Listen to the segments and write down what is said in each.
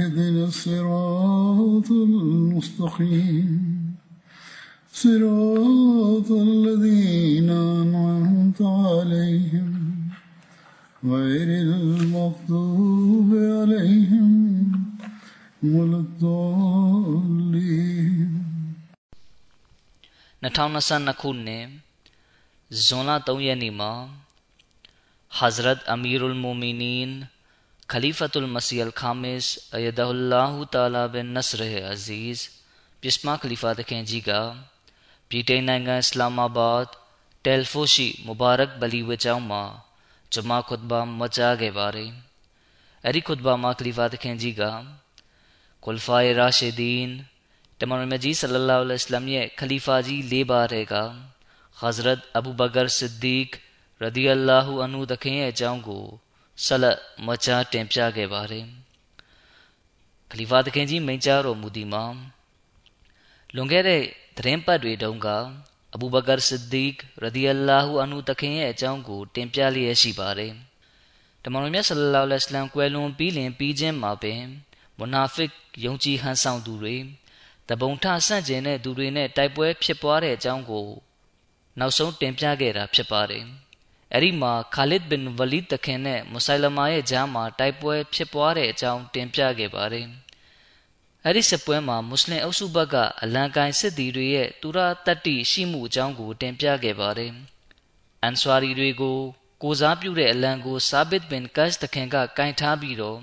اهدنا الصراط المستقيم صراط الذين أنعمت عليهم غير المغضوب عليهم ولا الضالين 2022ခုနှစ်ဇွန်လ3ရက်နေ့မှာ Hazrat Amirul Mu'minin Khalifatul Masih Al-Khamis Ayadahullah Ta'ala bin Nasr Aziz ပြစ်မာခလီဖာတခင်ကြီးကပြည်ထိုင်နိုင်ငံအစ္စလာမာဘတ်တယ်လ်ဖိုရှိမူဘာရက်ဘလီဝကျောင်းမှာဂျမာခွတ်ဘာမကြားခဲ့ပါတယ်။အဲဒီခွတ်ဘာမှာခလီဖာတခင်ကြီးကကုလ်ဖာရာရှီဒင်တမန်တော်မြတ်ကြီးဆလလောလ္လဟ်အလัยဟ်ရဲ့ခလီဖာကြီး၄ပါးတဲ့က Hazrat Abu Bakr Siddiq ရဒီအလာဟူအန်ဟူတခင်ရဲ့အကြောင်းကို ဆက်လက်မကြားတင်ပြခဲ့ပါတယ်။ခလီဖာတခင်ကြီးမိန့်ကြားတော်မူသည်မှာလွန်ခဲ့တဲ့သတင်းပတ်တွေတုန်းကအဘူဘကာဆစ်ဒီကရဒီအလာဟူအန်ဟူတခင်ရဲ့အကြောင်းကို တင်ပြလျက်ရှိပါတယ်။တမန်တော်မြတ်ဆလလောလ္လဟ်အလัยဟ်ကွယ်လွန်ပြီးလင်ပြီးချင်းမှာပင်မွနာဖစ်ယုံကြည်ဟန်ဆောင်သူတွေတပုံထဆန့်ကျင်တဲ့သူတွေနဲ့တိုက်ပွဲဖြစ်ပွားတဲ့အကြောင်းကို နောက်ဆုံးတင်ပြခဲ့တာဖြစ်ပါတယ်။ အဲဒီမှာခါလစ်ဘင်ဝလီတခင်နဲ့မုဆိုင်လမာရဲ့ဂျားမှာတိုက်ပွဲဖြစ်ပွားတဲ့အကြောင်းတင်ပြခဲ့ပါတယ်။အဲဒီစစ်ပွဲမှာမွတ်စလင်အုပ်စုဘက်ကအလံကိုင်စစ်သည်တွေရဲ့တူရတတ္တိရှိမှုအကြောင်းကိုတင်ပြခဲ့ပါတယ်။အန်ဆွာရီတွေကိုကိုစားပြုတဲ့အလံကိုဆာဘစ်ဘင်ကတ်တခင်ကကင်ထားပြီးတော့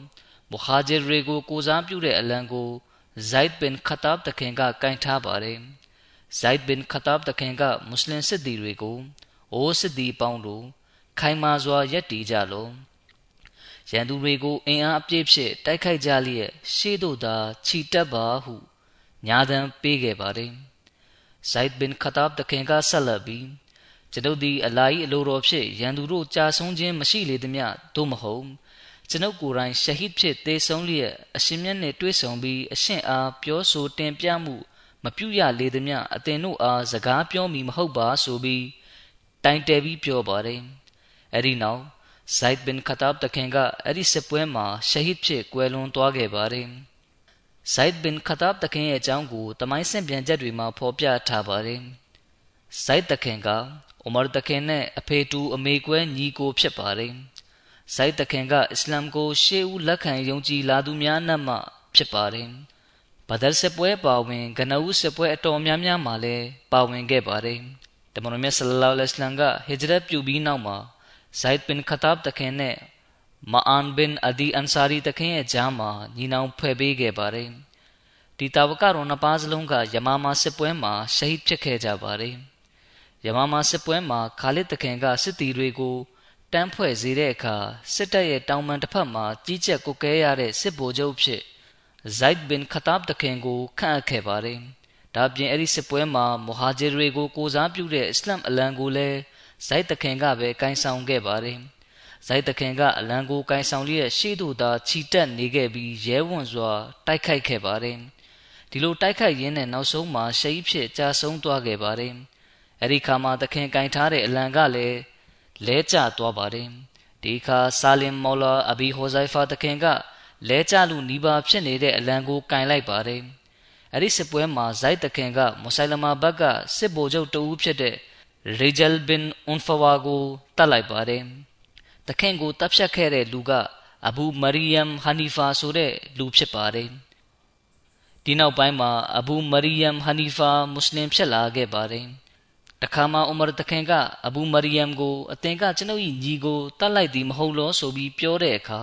မူဟာဂျီတွေကိုကိုစားပြုတဲ့အလံကိုဇိုက်ဘင်ခတ်တပ်တခင်ကကင်ထားပါတယ်။ဇိုက်ဘင်ခတ်တပ်တခင်ကမွတ်စလင်စစ်သည်တွေကိုအိုးစစ်သည်ပေါင်းတို့ ခိုင်မာစွာရက်တီကြလောရန်သူတွေကိုအင်အားအပြည့်ဖြင့်တိုက်ခိုက်ကြလျက်ရှေ့သို့သာခြိတက်ပါဟုညာသံပေးခဲ့ပါတယ်။ဇိုက်ဘင်ခတ်တပ်တခင်ကဆက်လက်ပြီးကျွန်ုပ်သည်အလာဤအလိုတော်ဖြင့်ရန်သူတို့ကြာဆုံးခြင်းမရှိလေသမျှသို့မဟုတ်ကျွန်ုပ်ကိုယ်တိုင်ရှဟစ်ဖြစ်သေဆုံးလျက်အရှင်မြတ်နှင့်တွေ့ဆုံပြီးအရှင်အားပြောဆိုတင်ပြမှု မပြုရလေသမျှအသင်တို့အားစကားပြောမည်မဟုတ်ပါဆိုပြီးတိုင်တယ်ပြီးပြောပါတယ်။ အဲဒီနောက်ဇိုက်ဘင်ခတ်တပ်တခင်ကအဲ့ဒီစစ်ပွဲမှာရှဟစ်ဖြစ်ကွယ်လွန်သွားခဲ့ပါတယ်။ဇိုက်ဘင်ခတ်တပ်တခင်ရဲ့အကြောင်းကိုတမိုင်းဆင့်ပြန်ချက်တွေမှာဖော်ပြထားပါတယ်။ဇိုက်တခင်ကအိုမာတခင်နဲ့အဖေတူအမေကွဲညီကိုဖြစ်ပါတယ်။ဇိုက်တခင်ကအစ္စလာမ်ကိုရှေးဦးလက်ခံယုံကြည်လာသူများနှံ့မှဖြစ်ပါတယ်။ဘဒရ်စစ်ပွဲပါဝင်ဂနဦးစစ်ပွဲအတော်များများမှာလည်းပါဝင်ခဲ့ပါတယ်။တမန်တော်မြတ်ဆလလောလ္လဟ်အလัยဟ်ကဟစ်ဂျရတ်ပြုပြီးနောက်မှာ ဇိုက်ဘင်ခတပ်တခင်နဲ့မအန်ဘင်အဒီအန်ဆာရီတခင်ရဲ့ဂျားမှာညီနောင်ဖွဲ့ပေးခဲ့ပါတယ်။ဒီတာဝကတော်နှစ်ပါးစလုံးကယမာမာစစ်ပွဲမှာရှဟီဒ်ဖြစ်ခဲ့ကြပါတယ်။ယမာမာစစ်ပွဲမှာခါလစ်တခင်ကစစ်တီတွေကိုတန်းဖွဲ့စေတဲ့အခါစစ်တပ်ရဲ့တောင်ပန်တစ်ဖက်မှာကြီးကြပ်ကုတ်ကဲရတဲ့စစ်ဗိုလ်ချုပ်ဖြစ်ဇိုက်ဘင်ခတပ်တခင်ကိုခန့်အပ်ခဲ့ပါတယ်။ဒါပြင်အဲ့ဒီစစ်ပွဲမှာမူဟာဂျီတွေကိုကိုစားပြုတဲ့အစ္စလမ်အလံကိုလည်း ဇိုက်တခင်ကပဲကင်ဆောင်ခဲ့ပါတယ်။ဇိုက်တခင်ကအလံကိုကင်ဆောင်လျက်ရှေ့သို့သာခြိတက်နေခဲ့ပြီးရဲဝံ့စွာတိုက်ခိုက်ခဲ့ပါတယ်။ဒီလိုတိုက်ခိုက်ရင်းနဲ့နောက်ဆုံးမှာရှဟီဖြစ်ကြာဆုံးသွားခဲ့ပါတယ်။အဲ့ဒီခါမှာတခင်ကင်ထားတဲ့အလံကလည်းလဲကျသွားပါတယ်ဒီအခါဆာလင်မော်လာအဘီဟိုဇိုင်ဖာတခင်ကလဲကျလူနီးပါးဖြစ်နေတဲ့အလံကိုကင်လိုက်ပါတယ်အဲ့ဒီစစ်ပွဲမှာဇိုက်တခင်ကမုဆိုင်လမာဘက်ကစစ်ဗိုလ်ချုပ်တဦးဖြစ်တဲ့ ရီဂျယ်ဘင်အွန်ဖဝါကိုတတ်လိုက်ပါတယ်တတခင်ကိုတပ်ဖြတ်ခဲ့တဲ့လူကအဘူမရီယမ်ဟာနီဖာဆိုတဲ့လူဖြစ်ပါတယ်ဒီနောက်ပိုင်းမှာအဘူမရီယမ်ဟာနီဖာမွတ်စလင်ဖြစ်လာခဲ့ပါတယ်တခါမှဥမာတခင်ကအဘူမရီယမ်ကိုအသင်ကကျွန်ုပ်၏ညီကိုတတ်လိုက်သည်မဟုတ်လောဆိုပြီးပြောတဲ့အခါ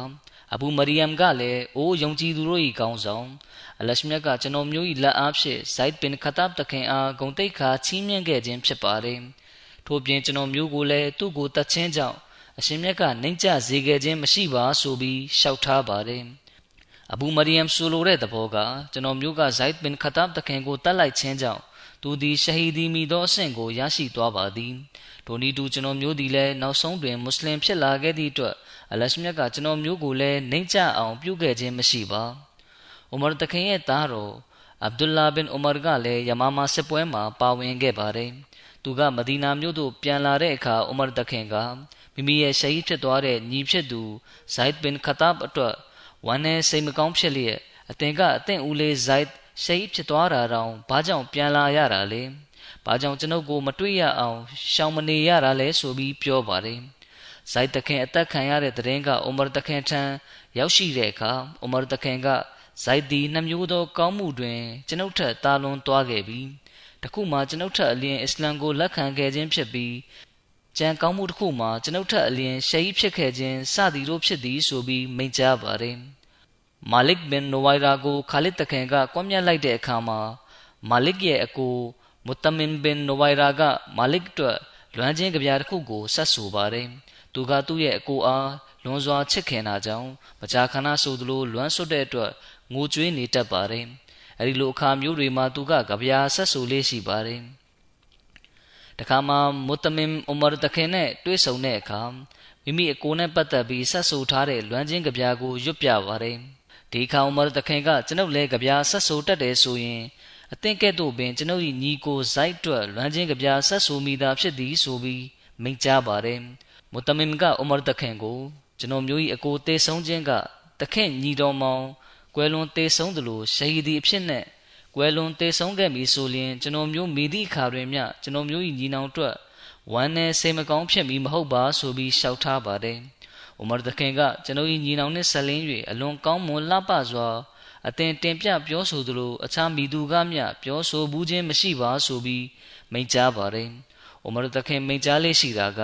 အဘူမရီယမ်ကလည်းအိုးယုံကြည်သူတို့၏ကောင်းဆောင်အလရှမြတ်ကကျွန်တော်မျိုး၏လက်အားဖြင့်ဇိုက်ဘင်ခတပ်တခင်အားဂုံတိတ်ခါချီးမြှင့်ခဲ့ခြင်းဖြစ်ပါတယ် ထို့ပြင်ကျွန်တော်မျိုးကိုလည်းသူ့ကိုတတ်ချင်းကြောင့်အရှင်မြတ်ကနှိမ့်ချစေခဲ့ခြင်းမရှိပါဆိုပြီးရှောက်ထားပါတယ်အဘူမရီယမ်ဆိုလိုတဲ့သဘောကကျွန်တော်မျိုးကဇိုက်ဘင်ခတပ်တခင်ကိုတတ်လိုက်ခြင်းကြောင့်သူသည်ရှဟီဒီမီသောအဆင့်ကိုရရှိသွားပါသည်ဒိုနီတူကျွန်တော်မျိုးသည်လည်းနောက်ဆုံးတွင်မွတ်စလင်ဖြစ်လာခဲ့သည့်အတွက်အလရှမြတ်ကကျွန်တော်မျိုးကိုလည်းနှိမ့်ချအောင်ပြုခဲ့ခြင်းမရှိပါဥမာတခင်ရဲ့သားတော်အဗ်ဒူလာဘင်ဥမာကလည်းယမာမာစစ်ပွဲမှာပါဝင်ခဲ့ပါတယ် သူကမဒီနာမြို့သို့ပြန်လာတဲ့အခါဥမာတခင်ကမိမိရဲ့ရှဟီဖြစ်သွားတဲ့ညီဖြစ်သူဇိုက်ဘင်ခတပ်အတွက်ဝမ်းနဲ့စိတ်မကောင်းဖြစ်လျက်အသင်ကအသင်ဦးလေးဇိုက်ရှဟီဖြစ်သွားတာတောင်ဘာကြောင့်ပြန်လာရတာလဲဘာကြောင့်ကျွန်ုပ်ကိုမတွေ့ရအောင်ရှောင်မနေရတာလဲဆိုပြီးပြောပါတယ်ဇိုက်တခင်အသက်ခံရတဲ့တရင်ကအိုမာတခင်ထံရောက်ရှိတဲ့အခါအိုမာတခင်ကဇိုက်ဒီနှမျိုးသောကောင်းမှုတွင်ကျွန်ုပ်ထက်တာလွန်သွားခဲ့ပြီး တခုမှကျွန်ုပ်ထက်အလျင်အစ္စလမ်ကိုလက်ခံခဲ့ခြင်းဖြစ်ပြီးကြံကောင်းမှုတစ်ခုမှာကျွန်ုပ်ထက်အလျင်ရှဟီဖြစ်ခဲ့ခြင်းစသည်တို့ဖြစ်သည်ဆိုပြီးမိန့်ကြားပါတယ်မာလစ်ဘင်နိုဝိုင်ရာကိုခါလစ်တခင်ကကွပ်မျက်လိုက်တဲ့အခါမှာမာလစ်ရဲ့အကိုမုတမင်ဘင်နိုဝိုင်ရာကမာလစ်အတွက်လွမ်းချင်းကြပြားတစ်ခုကိုဆက်ဆိုပါတယ်သူကသူ့ရဲ့အကိုအားလွန်စွာချစ်ခင်တာကြောင့်မကြာခဏဆိုသလိုလွမ်းဆွတ်တဲ့အတွက်ငိုကြွေးနေတတ်ပါတယ် အဲဒီလိုအခါမျိုးတွေမှာသူကကြပြားဆက်ဆိုလေးရှိပါတယ်တခါမှမုတမင်အူမာတခင်နဲ့တွေ့ဆုံတဲ့အခါမိမိအကိုနဲ့ပတ်သက်ပြီးဆက်ဆိုထားတဲ့လွမ်းချင်းကြပြားကိုရွတ်ပြပါတယ်ဒီခါအူမာတခင်ကကျွန်ုပ်လည်းကြပြားဆက်ဆိုတတ်တယ်ဆိုရင်အသင်ကဲ့သို့ပင်ကျွန်ုပ်၏ညီကိုဇိုက်တွက်လွမ်းချင်းကြပြားဆက်ဆိုမိတာဖြစ်သည်ဆိုပြီးမိန့်ကြားပါတယ်မုတမင်ကအူမာတခင်ကိုကျွန်တော်မျိုး၏အကိုတေဆုံးခြင်းကတခင်ညီတော်မောင် ကွယ်လွန်တေဆုံးသလိုရှဟီဒီအဖြစ်နဲ့ကွယ်လွန်တေဆုံးခဲ့ပြီဆိုရင်ကျွန်တော်မျိုးမိသည့်အခါတွင်မျှကျွန်တော်မျိုး၏ညီနောင်အတွက်ဝမ်းနဲ့စိတ်မကောင်းဖြစ်မီမဟုတ်ပါဆိုပြီးရှောက်ထားပါတယ်။ဥမာတခင်ကကျွန်တော်၏ညီနောင်နှင့်ဆက်လင်း၍အလွန်ကောင်းမွန်လှပစွာအသင်တင်ပြပြောဆိုသလိုအခြားမိသူကမျှပြောဆိုဘူးခြင်းမရှိပါဆိုပြီးမိန့်ကြားပါတယ်။ဥမာတခင်မိန့်ကြားလေးရှိတာက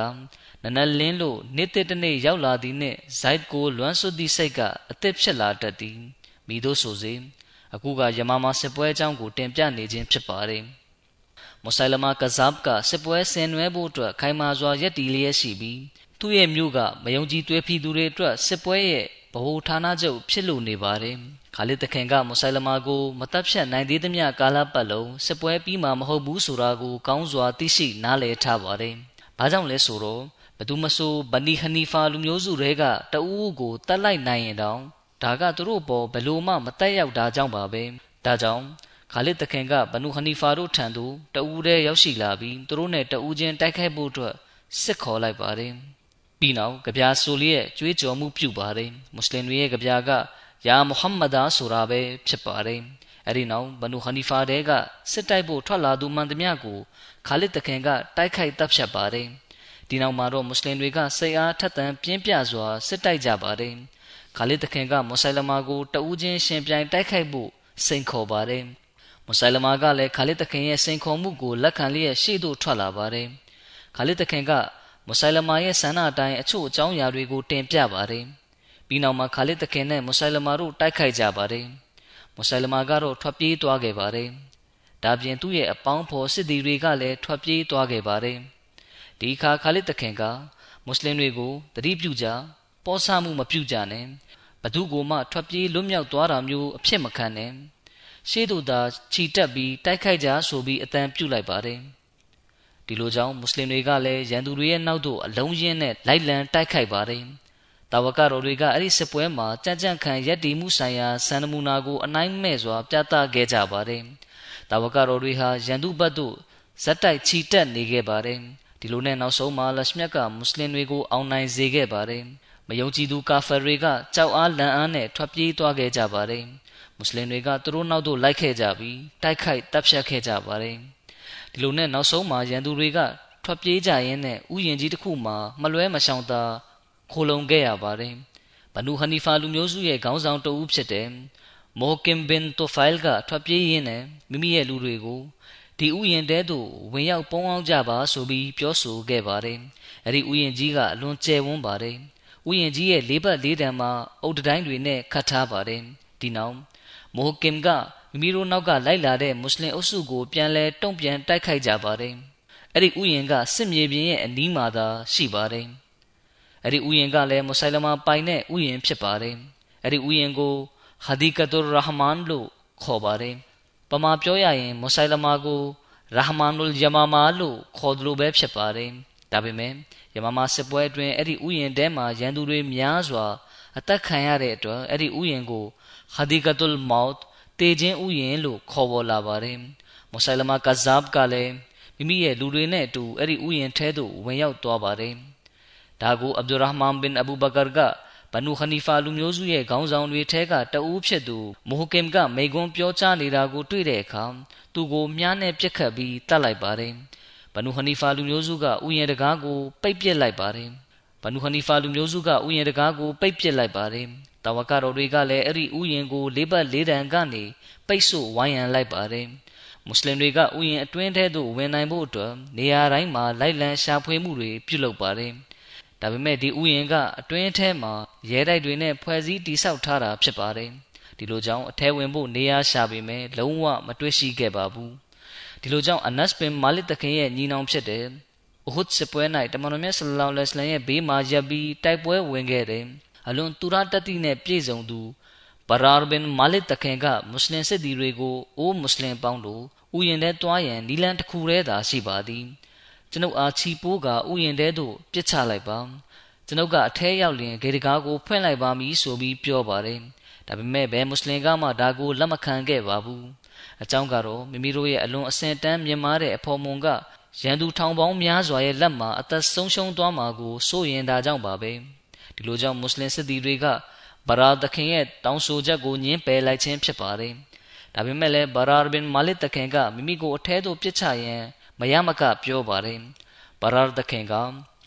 နနလင်းလို့နေ့တစ်တနေ့ရောက်လာသည်နှင့်ဇိုက်ကိုလွမ်းဆွသည့်စိတ်ကအသစ်ဖြစ်လာတတ်သည် မိတို့ဆိုစေအခုကယမမာစစ်ပွဲအကြောင်းကိုတင်ပြနေခြင်းဖြစ်ပါတယ်မုဆိုင်လမာကဇပ်ကစစ်ပွဲဆင်နွှဲဖို့အတွက်ခိုင်မာစွာရည်တည်လျက်ရှိပြီးသူ့ရဲ့မြို့ကမယုံကြည်သွေးဖီသူတွေအတွက်စစ်ပွဲရဲ့ဗဟိုဌာနချုပ်ဖြစ်လို့နေပါတယ်ခါလစ်တခင်ကမုဆိုင်လမာကိုမတပ်ဖြတ်နိုင်သေးသမျှကာလပတ်လုံးစစ်ပွဲပြီးမှမဟုတ်ဘူးဆိုတာကိုကောင်းစွာသိရှိနားလည်ထားပါတယ်။ဘာကြောင့်လဲဆိုတော့ဘသူမဆိုဘနီဟနီဖာလူမျိုးစုတွေကတအူးကိုတတ်လိုက်နိုင်ရင်တောင် ဒါကသူတို့ပေါ်ဘလို့မှမတက်ရောက်တာကြောင့်ပါပဲဒါကြောင့်ခါလစ်တခင်ကဘနူဟနီဖာတို့ထံသို့တဦးတည်းရောက်ရှိလာပြီးသူတို့နဲ့တဦးချင်းတိုက်ခိုက်ဖို့အတွက်စစ်ခေါ်လိုက်ပါတယ်ပြီးနောက်ကြပြာဆိုလျက်ကြွေးကြော်မှုပြုပါတယ်မွတ်စလင်တွေရဲ့ကြပြာကယာမုဟမ္မဒါဆိုတာပဲဖြစ်ပါတယ်အဲ့ဒီနောက်ဘနူဟနီဖာတဲကစစ်တိုက်ဖို့ထွက်လာသူမှန်သမျှကိုခါလစ်တခင်ကတိုက်ခိုက်တပ်ဖြတ်ပါတယ်ဒီနောက်မှာတော့မွတ်စလင်တွေကစိတ်အားထက်သန်ပြင်းပြစွာစစ်တိုက်ကြပါတယ် ခါလစ်တခင်ကမွတ်ဆိုင်လမာကိုတဦးချင်းရှင်ပြိုင်တိုက်ခိုက်ဖို့စိန်ခေါ်ပါတယ်မွတ်ဆိုင်လမာကလည်းခါလစ်တခင်ရဲ့စိန်ခေါ်မှုကိုလက်ခံလျက်ရှေ့သို့ထွက်လာပါတယ်ခါလစ်တခင်ကမွတ်ဆိုင်လမာရဲ့ဆန္ဒအတိုင်းအချို့အကြောင်းအရာတွေကိုတင်ပြပါတယ်ပြီးနောက်မှာခါလစ်တခင်နဲ့မွတ်ဆိုင်လမာတို့တိုက်ခိုက်ကြပါတယ်မွတ်ဆိုင်လမာကတော့ထွက်ပြေးသွားခဲ့ပါတယ်ဒါပြင်သူ့ရဲ့အပေါင်းဖော်စစ်သည်တွေကလည်းထွက်ပြေးသွားခဲ့ပါတယ်ဒီအခါခါလစ်တခင်ကမွတ်စလင်တွေကိုတတိပြုကြ ပေါ်ဆမှုမပြုကြနဲ့ဘသူကိုမှထွက်ပြေးလွတ်မြောက်သွားတာမျိုးအဖြစ်မခံနဲ့ရှေးတို့သာခြိတက်ပြီးတိုက်ခိုက်ကြဆိုပြီးအတန်ပြုလိုက်ပါတယ်ဒီလိုကြောင့်မွတ်စလင်တွေကလည်းရန်သူတွေရဲ့နောက်သို့အလုံးရင်းနဲ့လိုက်လံတိုက်ခိုက်ပါတယ်တာဝကတော်တွေကအဲ့ဒီစစ်ပွဲမှာကြံ့ကြံ့ခံရက်တီမှုဆိုင်ရာစံနမူနာကိုအနိုင်မဲ့စွာပြသခဲ့ကြပါတယ်တာဝကတော်တွေဟာရန်သူဘက်သို့ဇက်တိုက်ခြိတက်နေခဲ့ပါတယ်ဒီလိုနဲ့နောက်ဆုံးမှာလရှမြတ်ကမွတ်စလင်တွေကိုအောင်နိုင်စေခဲ့ပါတယ် မယုံကြည်သူကာဖာတွေကကြောက်အားလန့်အားနဲ့ထွက်ပြေးသွားခဲ့ကြပါတယ်။မွတ်စလင်တွေကသူတို့နောက်သို့လိုက်ခဲ့ကြပြီးတိုက်ခိုက်တပ်ဖြတ်ခဲ့ကြပါတယ်။ဒီလိုနဲ့နောက်ဆုံးမှာရန်သူတွေကထွက်ပြေးကြရင်းနဲ့ဥယျာဉ်ကြီးတစ်ခုမှာမလွဲမရှောင်သာခိုလုံခဲ့ရပါတယ်ဘနူဟနီဖာလူမျိုးစုရဲ့ခေါင်းဆောင်တဦးဖြစ်တဲ့မိုကင်ဘင်တိုဖိုင်ကထွက်ပြေးရင်းနဲ့မိမိရဲ့လူတွေကိုဒီဥယျာဉ်တဲသို့ဝင်ရောက်ပုန်းအောင်ကြပါဆိုပြီးပြောဆိုခဲ့ပါတယ်။အဲဒီဥယျာဉ်ကြီးကအလွန်ကျယ်ဝန်းပါတယ်။ ဥယျာဉ်ကြီးရဲ့လေးပတ်လေးတန်မှာအုတ်တိုင်းတွေနဲ့ခတ်ထားပါတယ်။ဒီနောက်မိုဟကင်ကမိမိတို့နောက်ကလိုက်လာတဲ့မွတ်စလင်အုပ်စုကိုပြန်လဲတုံ့ပြန်တိုက်ခိုက်ကြပါတယ်။အဲ့ဒီဥယျာဉ်ကစစ်မြေပြင်ရဲ့အနီးမှာသာရှိပါတယ်။အဲ့ဒီဥယျာဉ်ကလည်းမုဆိုင်လမာပိုင်တဲ့ဥယျာဉ်ဖြစ်ပါတယ်။အဲ့ဒီဥယျာဉ်ကိုဟာဒီကတ်တူရဟမန်လို့ခေါ်ပါတယ်။ပမာပြောရရင်မုဆိုင်လမာကိုရာဟမန်နုလ်ယမာမာလို့ခေါ်တယ်လို့ပဲဖြစ်ပါတယ်။ဒါပေမဲ့ ယမာမာစစ်ပွဲအတွင်းအဲ့ဒီဥယျာဉ်ထဲမှာရန်သူတွေများစွာအသက်ခံရတဲ့အတွက်အဲ့ဒီဥယျာဉ်ကိုဟာဒီကတ်တူလ်မောက်တေခြင်းဥယျာဉ်လို့ခေါ်ပေါ်လာပါတယ်။မုဆိုင်လမာကဇပ်ကလည်းမိမိရဲ့လူတွေနဲ့အတူအဲ့ဒီဥယျာဉ်ထဲသို့ဝင်ရောက်သွားပါတယ်။ဒါကိုအဗ်ဒူရဟ်မန်ဘင်အဘူဘကာကဘနူခနီဖာလူမျိုးစုရဲ့ခေါင်းဆောင်တွေထဲကတဦးဖြစ်သူမိုဟကင်ကမိကွန်းပြောကြားနေတာကိုတွေ့တဲ့အခါသူကိုမြားနဲ့ပြက်ခတ်ပြီးတတ်လိုက်ပါတယ်။ ဘနူခနီဖာလူမျိုးစုကဥယျာဉ်တကားကိုပိတ်ပစ်လိုက်ပါတယ်။ဘနူခနီဖာလူမျိုးစုကဥယျာဉ်တကားကိုပိတ်ပစ်လိုက်ပါတယ်။တဝကတော်တွေကလည်းအဲ့ဒီဥယျာဉ်ကိုလေးပတ်လေးတန်ကနေပိတ်ဆို့ဝိုင်းရန်လိုက်ပါတယ်။မွတ်စလင်တွေကဥယျာဉ်အတွင်းထဲသို့ဝင်နိုင်ဖို့အတွက်နေရာတိုင်းမှာလိုက်လံရှာဖွေမှုတွေပြုလုပ်ပါတယ်။ဒါပေမဲ့ဒီဥယျာဉ်ကအတွင်းထဲမှာရဲတိုက်တွေနဲ့ဖွဲ့စည်းတိဆောက်ထားတာဖြစ်ပါတယ်ဒီလိုကြောင့်အထဲဝင်ဖို့နေရာရှာပေမဲ့လုံးဝမတွေ့ရှိခဲ့ပါဘူး ဒီလိုကြောင့်အနတ်ဘင်မာလစ်တခင်ရဲ့ညီနောင်ဖြစ်တဲ့ဥဟုဒ်စပွဲ၌တမန်တော်မြတ်ဆလလောလဟ်အလိုင်းရဲ့ဘေးမှာရပ်ပြီးတိုက်ပွဲဝင်ခဲ့တယ်အလွန်တူရတတိနဲ့ပြည့်စုံသူဘရာဘင်မာလစ်တခင်ကမွတ်စလင်စစ်သည်တွေကိုအိုးမွတ်စလင်ပေါင်းတို့ဥယျာဉ်ထဲတွားရန်နီလန်တစ်ခုတည်းသာရှိပါသည်ကျွန်ုပ်အားချီပိုးကဥယျာဉ်ထဲသို့ပြစ်ချလိုက်ပါကျွန်ုပ်ကအထဲရောက်လျင်ဂေတကားကိုဖွင့်လိုက်ပါမည်ဆိုပြီးပြောပါတယ်ဒါပေမဲ့ဘယ်မွတ်စလင်ကမှဒါကိုလက်မခံခဲ့ပါဘူး အကြောင်းကတော့မိမိတို့ရဲ့အလွန်အစင်တန်းမြင်မာတဲ့အဖော်မွန်ကရန်သူထောင်ပေါင်းများစွာရဲ့လက်မှာအသက်ဆုံးရှုံးသွားမှာကိုစိုးရင်ဒါကြောင့်ပါပဲဒီလိုကြောင့်မွတ်စလင်စစ်သည်တွေကဗရာသခင်ရဲ့တောင်းဆိုချက်ကိုညှင်းပယ်လိုက်ခြင်းဖြစ်ပါတယ်ဒါပေမဲ့လည်းဗရာဘင်မာလစ်တခင်ကမိမိကိုအထဲသို့ပြစ်ချရန်မရမကပြောပါတယ်ဗရာသခင်က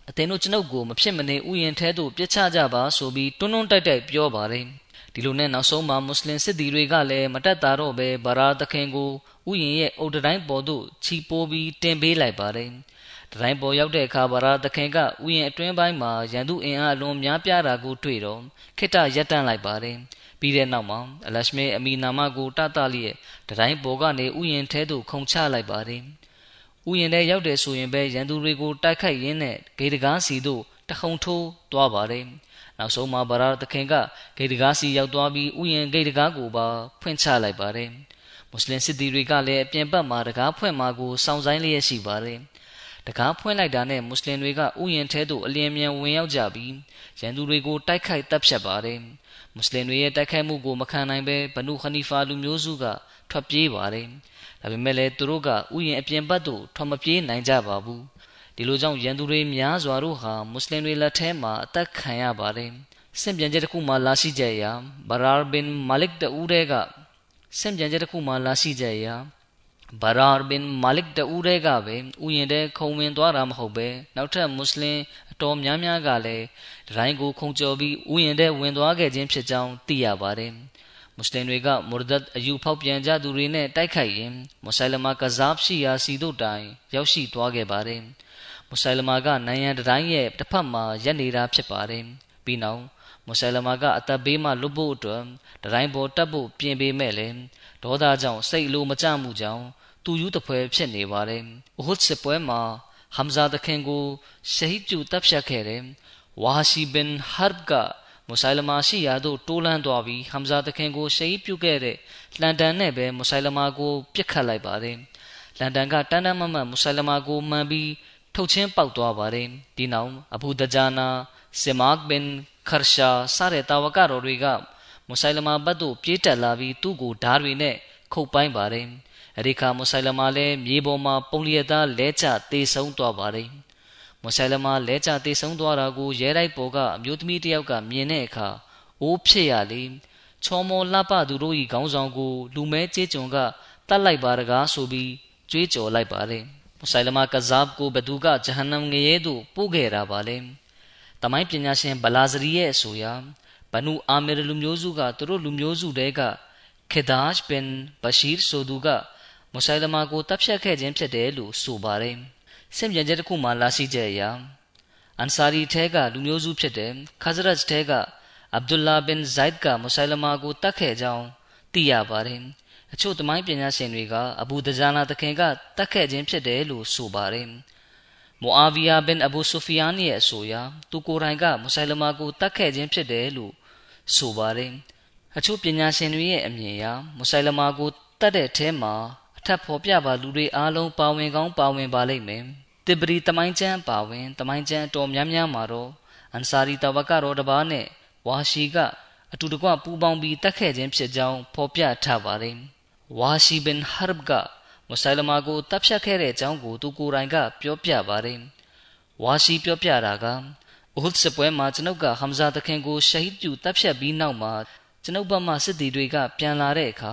အသင်တို့ကျွန်ုပ်ကိုမဖြစ်မနေဥယျာဉ်ထဲသို့ပြစ်ချကြပါဆိုပြီးတွန်းတွန်းတိုက်တိုက်ပြောပါတယ် ဒီလိုနဲ့နောက်ဆုံးမှာမွတ်စလင်စစ်သည်တွေကလည်းမတက်တာတော့ပဲဗရာသခင်ကိုဥယျာဉ်ရဲ့အုတ်တိုင်းပေါ်သို့ချီပိုးပြီးတင်ပေးလိုက်ပါတယ်တိုင်းပေါ်ရောက်တဲ့အခါဗရာသခင်ကဥယျာဉ်အတွင်းပိုင်းမှာရန်သူအင်အားအလွန်များပြားတာကိုတွေ့တော့ခိတရက်တန့်လိုက်ပါတယ်ပြီးတဲ့နောက်မှာအလရှမေအမီနာမကိုတတလျက်တိုင်းပေါ်ကနေဥယျာဉ်ထဲသို့ခုန်ချလိုက်ပါတယ်ဥယျာဉ်ထဲရောက်တယ်ဆိုရင်ပဲရန်သူတွေကိုတိုက်ခိုက်ရင်းနဲ့ဂေတကားစီတို့တခုံထိုးသွားပါတယ်။ နောက်ဆုံးမှာဗရာသခင်ကဂေတကားစီရောက်သွားပြီးဥယျာဉ်ဂေတကားကိုပါဖွင့်ချလိုက်ပါတယ်။မွတ်စလင်စစ်သည်တွေကလည်းအပြင်ဘက်မှာတကားဖွင့်မှာကိုစောင့်ဆိုင်လျက်ရှိပါတယ်။တကားဖွင့်လိုက်တာနဲ့မွတ်စလင်တွေကဥယျာဉ်ထဲသို့အလျင်မြန်ဝင်ရောက်ကြပြီးရန်သူတွေကိုတိုက်ခိုက်တပ်ဖြတ်ပါတယ်။မွတ်စလင်တွေရဲ့တိုက်ခိုက်မှုကိုမခံနိုင်ဘဲဘနုခနီဖာလူမျိုးစုကထွက်ပြေးပါတယ်။ဒါပေမဲ့လည်းသူတို့ကဥယျာဉ်အပြင်ဘက်သို့ထွက်မပြေးနိုင်ကြပါဘူး ဒီလိုကြောင့်ရန်သူတွေများစွာတို့ဟာမွတ်စလင်တွေလက်ထဲမှာအသက်ခံရပါတယ်စင်ပြန်ချက်တစ်ခုမှလာရှိကြရာဘရာဘင်မာလစ်တူရဲကစင်ပြန်ချက်တစ်ခုမှလာရှိကြရာဘရာဘင်မာလစ်တူရဲကပဲဥယျာဉ်ထဲခုံဝင်သွားတာမဟုတ်ပဲနောက်ထပ်မွတ်စလင်အတော်များများကလည်းဒရိုင်းကိုခုံကျော်ပြီးဥယျာဉ်ထဲဝင်သွားခဲ့ခြင်းဖြစ်ကြောင်းသိရပါတယ်။မွတ်စလင်တွေကမူရဒတ်အယူဖောက်ပြန်ကြသူတွေနဲ့တိုက်ခိုက်ရင်မုဆိုင်လမာကဇာဘ်ရှိရာစီတို့တိုင်ရောက်ရှိသွားခဲ့ပါတယ် မုဆိုင်လမာကနိုင်ငံတိုင်းရဲ့တစ်ဖက်မှာရပ်နေတာဖြစ်ပါတယ်ပြီးနောက်မုဆိုင်လမာကအသက်ဘေးမှလွတ်ဖို့အတွက်တိုင်းပေါ်တက်ဖို့ပြင်ပေးမဲ့လေဒေါသကြောင့်စိတ်လိုမကြမှုကြောင့်သူယူတပွဲဖြစ်နေပါတယ်။ဥဟုဒ်စစ်ပွဲမှာဟမ်ဇာတခင်ကိုရှဟီဒ်ကျူတပ်ဖြတ်ခဲ့တယ်။ဝါရှိဘင်ဟရ်ဘ်ကမုဆိုင်လမာရှိရာသို့တိုးလန်းသွားပြီးဟမ်ဇာတခင်ကိုရှဟီပြုခဲ့တဲ့လန်ဒန်နဲ့ပဲမုဆိုင်လမာကိုပြစ်ခတ်လိုက်ပါတယ်လန်ဒန်ကတန်းတန်းမမတ်မုဆိုင်လမာကိုမှန်ပြီး ထုတ်ချင်းပေါက်သွားပါတယ်ဒီနောက်အဘူဒဂျာနာဆီမတ်ဘင်ခရရှာစတဲ့တာဝကတော်တွေကမုဆိုင်လမာဘတ်သို့ပြေးတက်လာပြီးသူ့ကိုဓားတွေနဲ့ခုတ်ပိုင်းပါတယ်အဲဒီခါမုဆိုင်လမာလည်းမြေပေါ်မှာပုံလျက်သားလဲကျတေဆုံးသွားပါတယ်မွတ်ဆလမာလဲကျတေဆုံးသွားတာကိုရဲတိုက်ပေါ်ကအမျိုးသမီးတစ်ယောက်ကမြင်တဲ့အခါအိုးဖြစ်ရလေချောမောလှပသူတို့၏ခေါင်းဆောင်ကို လူမဲကျေးကျွန်ကတတ်လိုက်ပါတကားဆိုပြီးကြွေးကြော်လိုက်ပါတယ် မွတ်ဆလမာကဇာဘ်ကိုဘသူကဂျဟန္နမ်ငရဲသို့ပို့ခဲ့တာပါလေတတမိုင်းပညာရှင်ဘလာဇရီရဲ့အဆိုအရဘနူအာမီရလူမျိုးစုကသူတို့လူမျိုးစုတဲကခေဒါရှ်ဘင်ဘရှီရ်ဆိုသူကမုဆိုင်လမာကိုတပ်ဖြတ်ခဲ့ခြင်းဖြစ်တယ်လို့ဆိုပါတယ်။စင်ပြန်ချက်တစ်ခုမှလာရှိချက်အရအန်ဆာရီထဲကလူမျိုးစုဖြစ်တဲ့ခါဇရတ်ထဲကအဗ်ဒူလာဘင်ဇိုက်ကမုဆိုင်လမာကိုတတ်ခဲ့ကြောင်းသိရပါတယ်။ အချို့တမိုင်းပညာရှင်တွေကအဘူဒဂျာနာတခင်ကတတ်ခဲ့ခြင်းဖြစ်တယ်လို့ဆိုပါတယ်။မူအာဗီယာဘင်အဘူဆူဖီယန်ရဲ့အဆိုအရသူကိုယ်တိုင်ကမုဆိုင်လမာကိုတတ်ခဲ့ခြင်းဖြစ်တယ်လို့ဆိုပါတယ်။အချို့ပညာရှင်တွေရဲ့အမြင်အရမုဆိုင်လမာကိုတတ်တဲ့အထဲမှာအထက်ဖော်ပြပါလူတွေအားလုံးပါဝင်ကောင်းပါဝင်ပါလိမ့်မယ်။တစ်ပရီတမိုင်းကျမ်းပါဝင်တမိုင်းကျမ်းတော်များများမှာတော့အန်ဆာရီတဝကတော်တပါးနဲ့ဝါရှီကအတူတကွပူးပေါင်းပြီးတက်ခဲ့ခြင်းဖြစ်ကြောင်းဖော်ပြထားပါတယ်။ ဝါရှီဘင်ဟရဘ်ကမုဆိုင်လမာကိုတပ်ဖြတ်ခဲ့တဲ့အကြောင်းကိုသူကိုယ်တိုင်ကပြောပြပါတယ်။ဝါရှီပြောပြတာကဥဟ်စပွဲမှာကျွန်ုပ်ကဟမ်ဇာတခင်ကိုရှဟီဒ်ပြုတပ်ဖြတ်ပြီးနောက်မှာကျွန်ုပ်ဘက်မှစစ်သည်တွေကပြန်လာတဲ့အခါ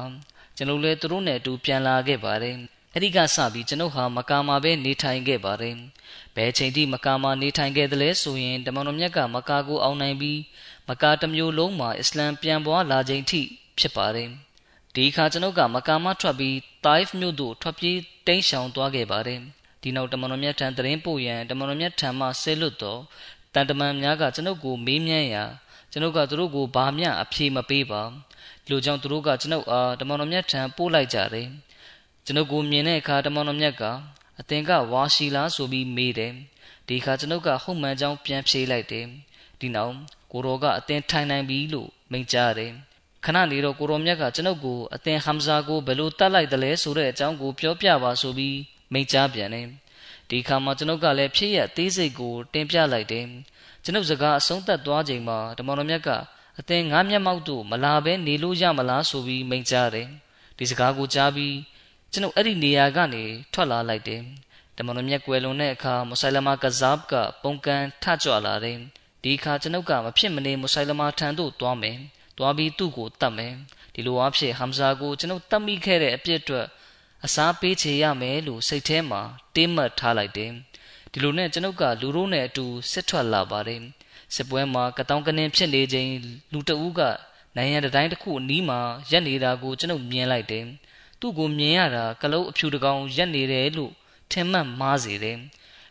ကျွန်ုပ်လည်းသူတို့နဲ့အတူပြန်လာခဲ့ပါတယ်။အဲဒီကစပြီးကျွန်ုပ်ဟာမကာမှာပဲနေထိုင်ခဲ့ပါတယ်။ဘယ်ချိန်ထိမကာမှာနေထိုင်ခဲ့သလဲဆိုရင်တမန်တော်မြတ်ကမကာကိုအောင်နိုင်ပြီးမကာတစ်မျိုးလုံးမှာအစ္စလမ်ပြန်ပွားလာချိန်ထိဖြစ်ပါတယ်။ ဒီအခါကျွန်ုပ်ကမကာမထွက်ပြီးတိုင်ဖ်မြို့သို့ထွက်ပြေးတိမ်းရှောင်သွားခဲ့ပါတယ်။ဒီနောက်တမန်တော်မြတ်ထံတရင်ပို့ရန်တမန်တော်မြတ်ထံမှဆဲလွတ်တော့တန်တမန်များကကျွန်ုပ်ကိုမေးမြန်းရာကျွန်ုပ်ကသူတို့ကိုဘာမျှအဖြေမပေးပါ။ဒီလိုကြောင့်သူတို့ကကျွန်ုပ်အားတမန်တော်မြတ်ထံပို့လိုက်ကြတယ်။ကျွန်ုပ်ကိုမြင်တဲ့အခါတမန်တော်မြတ်ကအသင်ကဝါရှိလားဆိုပြီးမေးတယ်။ဒီအခါကျွန်ုပ်ကဟုတ်မှန်ကြောင်းပြန်ဖြေလိုက်တယ်။ဒီနောက်ကိုရောကအသင်ထိုင်နိုင်ပြီလို့မိန့်ကြားတယ် ခဏနေတော့ကိုရောမြတ်ကကျွန်ုပ်ကိုအသင်ဟမ်ဇာကိုဘယ်လိုတတ်လိုက်တယ်လဲဆိုတဲ့အကြောင်းကိုပြောပြပါဆိုပြီးမိန့်ကြားပြန်တယ်ဒီခါမှာကျွန်ုပ်ကလည်းဖြစ်ရသေးစိတ်ကိုတင်ပြလိုက်တယ်ကျွန်ုပ်စကားအဆုံးသတ်သွားချိန်မှာတမန်တော်မြတ်ကအသင်ငါးမျက်မှောက်တို့မလာဘဲနေလို့ရမလားဆိုပြီးမိန့်ကြားတယ်ဒီစကားကိုကြားပြီးကျွန်ုပ်အဲ့ဒီနေရာကနေထွက်လာလိုက်တယ်တမန်တော်မြတ်ကွယ်လွန်တဲ့အခါမုဆိုင်လမာကဇာဘ်ကပုံကန်ထကြွလာတယ်ဒီအခါကျွန်ုပ်ကမဖြစ်မနေမုဆိုင်လမာထံသို့သွားမယ် သွားပြီးသူ့ကိုတတ်မယ်ဒီလိုအဖြစ်ဟမ်ဇာကိုကျွန်ုပ်တတ်မိခဲ့တဲ့အပြစ်အတွက်အစားပေးချေရမယ်လို့စိတ်ထဲမှာတင်းမှတ်ထားလိုက်တယ်ဒီလိုနဲ့ကျွန်ုပ်ကလူတို့နဲ့အတူစစ်ထွက်လာပါတယ်စစ်ပွဲမှာကတောင်းကနင်းဖြစ်နေချိန်လူတအူးကနိုင်ရန်တိုင်းတစ်ခုအနီးမှာရက်နေတာကိုကျွန်ုပ်မြင်လိုက်တယ်သူ့ကိုမြင်ရတာကလုတ်အဖြူတကောင်ရက်နေတယ်လို့ထင်မှတ်မှားစေတယ်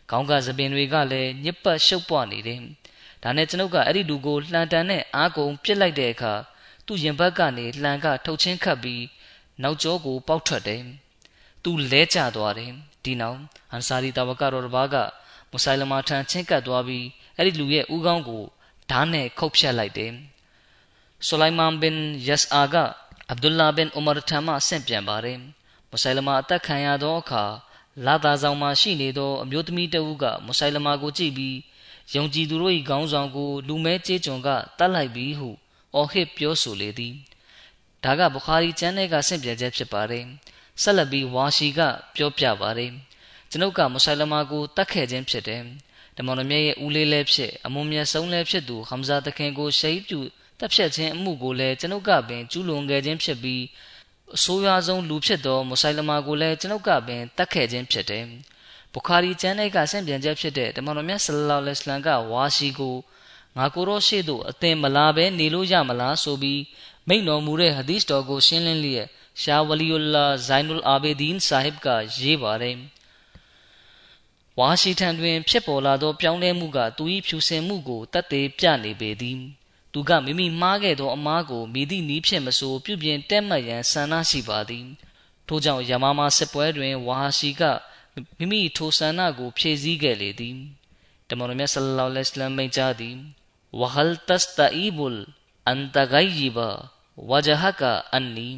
ခေါင်းကသပင်တွေကလည်းညစ်ပတ်ရှုပ်ပွားနေတယ် ဒါနဲ့ကျွန်ုပ်ကအဲ့ဒီလူကိုလှန်တန်နဲ့အားကုန်ပစ်လိုက်တဲ့အခါသူ့ရင်ဘတ်ကနေလှန်ကထုတ်ချင်းခတ်ပြီးနောက်ကျောကိုပေါက်ထွက်တယ်။သူလဲကျသွားတယ်။ဒီနောက်အန်ဆာရီတဝကတော်တစ်ပါးကမုဆိုင်လမာထံချင်းကပ်သွားပြီးအဲ့ဒီလူရဲ့ဥကောင်းကိုဓာတ်နဲ့ခုတ်ဖြတ်လိုက်တယ်။ဆူလိုက်မန်ဘင်ယက်အာကအဗ်ဒူလာဘင်ဥမာထံမှဆင့်ပြန်ပါတယ်။မုဆိုင်လမာအသက်ခံရသောအခါလာသာဆောင်မှာရှိနေသောအမျိုးသမီးတဦးကမုဆိုင်လမာကိုကြည့်ပြီး ယုံကြည်သူတို့၏ခေါင်းဆောင်ကို လူမဲကျေးကျွန်ကတတ်လိုက်ပြီဟုအော်ဟစ်ပြောဆိုလေသည်ဒါကဘုခါရီကျမ်းထဲကဆင့်ပြချက်ဖြစ်ပါတယ်ဆက်လက်ပြီးဝါရှီက ပြောပြပါတယ်ကျွန်ုပ်ကမုဆိုင်လမာကိုတတ်ခဲ့ခြင်းဖြစ်တယ်တမန်တော်မြတ်ရဲ့ဦးလေးလည်းဖြစ်အမွန်မြတ်ဆုံးလည်းဖြစ်သူဟမ်ဇာတခင်ကိုရှိတ်ပြုတပ်ဖြတ်ခြင်းအမှုကိုလည်းကျွန်ုပ်ကပင်ကျူးလွန်ခဲ့ခြင်းဖြစ်ပြီးအဆိုးရွားဆုံးလူဖြစ်သောမုဆိုင်လမာကိုလည်းကျွန်ုပ်ကပင်တတ်ခဲ့ခြင်းဖြစ်တယ် ဘုခါရီကျမ်းထဲကဆင့်ပြန်ချက်ဖြစ်တဲ့တမန်တော်မြတ်ဆလလောလ္လဟ်အလัยဟ်ကဝါရှိကိုငါကိုရောရှေ့သို့အသင်မလာဘဲနေလို့ရမလားဆိုပြီးမိန့်တော်မူတဲ့ဟဒီစ်တော်ကိုရှင်းလင်းလျက်ရှာဝလီယူလာဇိုင်နုလ်အာဘေဒင်ဆာဟစ်ကရေးပါတယ်ဝါရှိထံတွင် ဖြစ်ပေါ်လာသောပြောင်းလဲမှုကသူ၏ဖြူစင်မှုကိုတတ်သေးပြနေပေသည်သူကမိမိမှားခဲ့သောအမားကိုမိသည့်နည်းဖြင့်မဆိုပြုပြင်တက်မှတ်ရန်ဆန္ဒရှိပါသည်ထို့ကြောင့်ယမမာစစ်ပွဲတွင်ဝါရှိက မိမိထိုဆန္ဒကို ဖြည့်ဆည်းခဲ့လေသည်တမန်တော်မြတ်ဆလ္လာလဟ်အလိုင်းမိန့်ကြားသည်ဝဟလ်တစတအီဘူလ်အန်တဂိုင်ယီဘာဝဂျဟကအန်နီ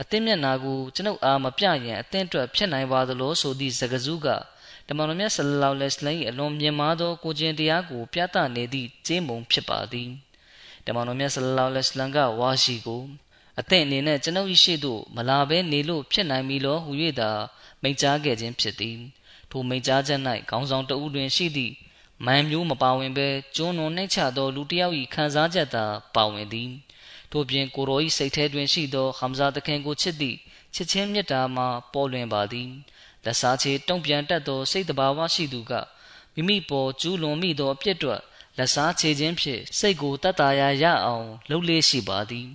အသင်မျက်နာကိုကျွန်ုပ်အားမပြရင်အသင်အတွက်ဖြစ်နိုင်ပါသလိုဆိုသည့်စကားစုကတမန်တော်မြတ်ဆလ္လာလဟ်အလိုင်းအလွန်မြင့်မားသောကိုကျင်တရားကို ပြသနေသည့်ကျင်းပုံဖြစ်ပါသည်တမန်တော်မြတ်ဆလ္လာလဟ်အလိုင်းကဝါရှိကို အသင်အနေနဲ့ကျွန်ုပ်၏ရှေ့သို့မလာဘဲနေလို့ဖြစ်နိုင်ပြီလောဟူ၍သာမိန့်ကြားခဲ့ခြင်းဖြစ်သည်ထိုမိန့်ကြားချက်၌ခေါင်းဆောင်တဦးတွင်ရှိသည့်မန်မျိုးမပါဝင်ဘဲကျွန်းတော်နှိမ့်ချသောလူတစ်ယောက်၏ခံစားချက်သာပါဝင်သည်ထို့ပြင်ကိုရော၏စိတ်ထဲတွင်ရှိသောဟမ်ဇာတခင်ကိုချစ်သည့်ချစ်ချင်းမေတ္တာမှာပေါ်လွင်ပါသည်လက်စားချေတုံ့ပြန်တတ်သောစိတ်တဘာဝရှိသူကမိမိပေါ်ကျူးလွန်မိသောအပြစ်အတွက်လက်စားချေခြင်းဖြင့်စိတ်ကိုတတ်တာရရအောင်လှုပ်လေ့ရှိပါသည်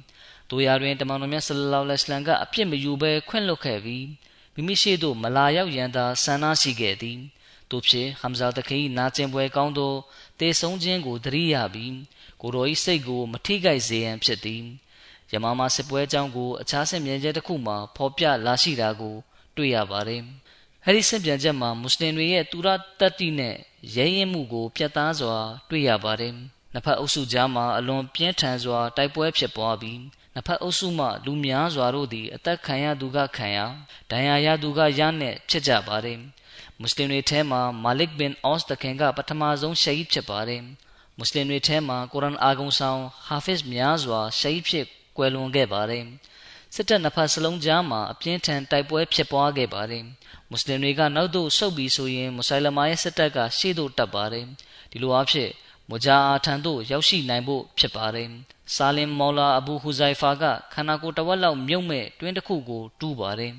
တို့ရာတွင်တမန်တော်မြတ်ဆလလောလဟ်အလัยဟ်ကအပြစ်မယူဘဲခွင့်လွှတ်ခဲ့ပြီးမိမိရှိသို့မလာရောက်ရန်သာဆန္ဒရှိခဲ့သည်တို့ဖြင့်ဟမ်ဇာတခင်နာကျင်ပွဲကောင်းသောတေဆုံးခြင်းကိုသတိရပြီးကိုတော်၏စိတ်ကိုမထိခိုက်စေရန်ဖြစ်သည်ယမမာစစ်ပွဲအကြောင်းကိုအခြားဆင့်မြင်ချက်တစ်ခုမှာဖော်ပြလာရှိတာကို တွေ့ရပါတယ်အဲဒီဆင့်ပြန်ချက်မှာမွတ်စလင်တွေရဲ့တူရတတ္တိနဲ့ရဲရင်မှုကိုပြတ်သားစွာ တွေ့ရပါတယ်နှစ်ဖက်အုပ်စုကြားမှာအလွန်ပြင်းထန်စွာတိုက်ပွဲဖြစ်ပွားပြီး နှစ်ဖက်အုပ်စုမှလူများစွာတို့သည်အသက်ခံရသူကခံရဒဏ်ရာရသူကရနဲ့ဖြစ်ကြပါတယ်မွတ်စလင်တွေထဲမှာမာလစ်ဘင်အော့စ်တခင်ကပထမဆုံးရှဟီဒ်ဖြစ်ပါတယ်မွတ်စလင်တွေထဲမှာကုရ်အန်အာဂုံဆောင်ဟာဖစ်များစွာရှဟီဒ်ဖြစ်ကွယ်လွန်ခဲ့ပါတယ်စစ်တပ်နှစ်ဖက်စလုံးကြားမှာအပြင်းထန်တိုက်ပွဲဖြစ်ပွားခဲ့ပါတယ်မွတ်စလင်တွေကနောက်သို့ဆုတ်ပြီးဆိုရင်မုဆိုင်လမာရဲ့စစ်တပ်ကရှေ့သို့တက်ပါတယ်ဒီလိုအဖြစ်မူဂျာအာထံသို့ရောက်ရှိနိုင်ဖို့ဖြစ်ပါတယ် ဆာလင်မောလာအဘူဟူဇိုင်ဖာကခန္ဓာကိုယ်တစ်ဝက်လောက်မြုပ်မဲ့တွင်းတစ်ခုကိုတူးပါတယ်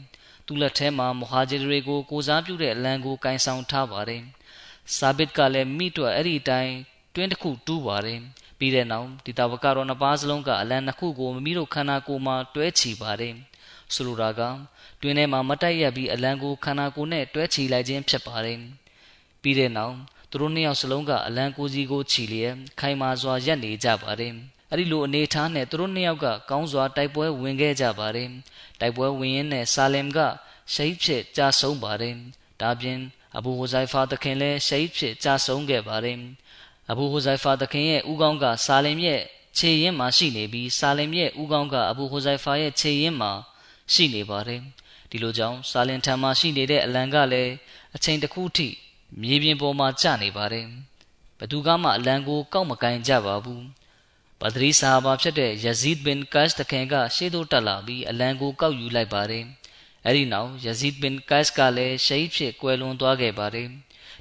သူ့လက်ထဲမှာမဟာဂျီတွေကိုကိုစားပြုတဲ့အလံကိုကင်ဆောင်ထားပါတယ်ဆာဘစ်ကလည်းမိတွက်အဲ့ဒီတိုင်းတွင်းတစ်ခုတူးပါတယ်ပြီးတဲ့နောက်ဒီတာဝကတော်နှစ်ပါးစလုံးကအလံနှစ်ခုကိုမိမိတို့ခန္ဓာကိုယ်မှာတွဲချီပါတယ်ဆိုလိုတာကတွင်းထဲမှာမတိုက်ရပြီးအလံကိုခန္ဓာကိုယ်နဲ့တွဲချီလိုက်ခြင်းဖြစ်ပါတယ်ပြီးတဲ့နောက်သူတို့နှစ်ယောက်စလုံးကအလံကိုစီကိုချီလျက်ခိုင်မာစွာရပ်နေကြပါတယ် အဲ့ဒီလိုအနေထားနဲ့သူတို့နှစ်ယောက်ကကောင်းစွာတိုက်ပွဲဝင်ခဲ့ကြပါတယ်တိုက်ပွဲဝင်ရင်းနဲ့ဆာလင်ကရှိတ်ဖြစ်ကြာဆုံးပါတယ်ဒါပြင်အဘူဟူဇိုင်ဖာတခင်လည်းရှိတ်ဖြစ်ကြာဆုံးခဲ့ပါတယ်အဘူဟူဇိုင်ဖာတခင်ရဲ့ဥကောင်းကဆာလင်ရဲ့ခြေရင်းမှာရှိနေပြီးဆာလင်ရဲ့ဥကောင်းကအဘူဟူဇိုင်ဖာရဲ့ခြေရင်းမှာရှိနေပါတယ်ဒီလိုကြောင့်ဆာလင်ထံမှာရှိနေတဲ့အလံကလည်းအချိန်တစ်ခုထိမြေပြင်ပေါ်မှာကျနေပါတယ်ဘသူကမှအလံကိုကောက်မကင်ကြပါဘူး ဘဒရီဆာဘာဖြစ်တဲ့ယဇီဒ်ဘင်ကတ်တခင်ကရှေ့သို့တက်လာပြီးအလံကိုကောက်ယူလိုက်ပါတယ်အဲဒီနောက်ယဇီဒ်ဘင်ကတ်ကလည်းရှဟီဒ်ဖြစ်ကွယ်လွန်သွားခဲ့ပါတယ်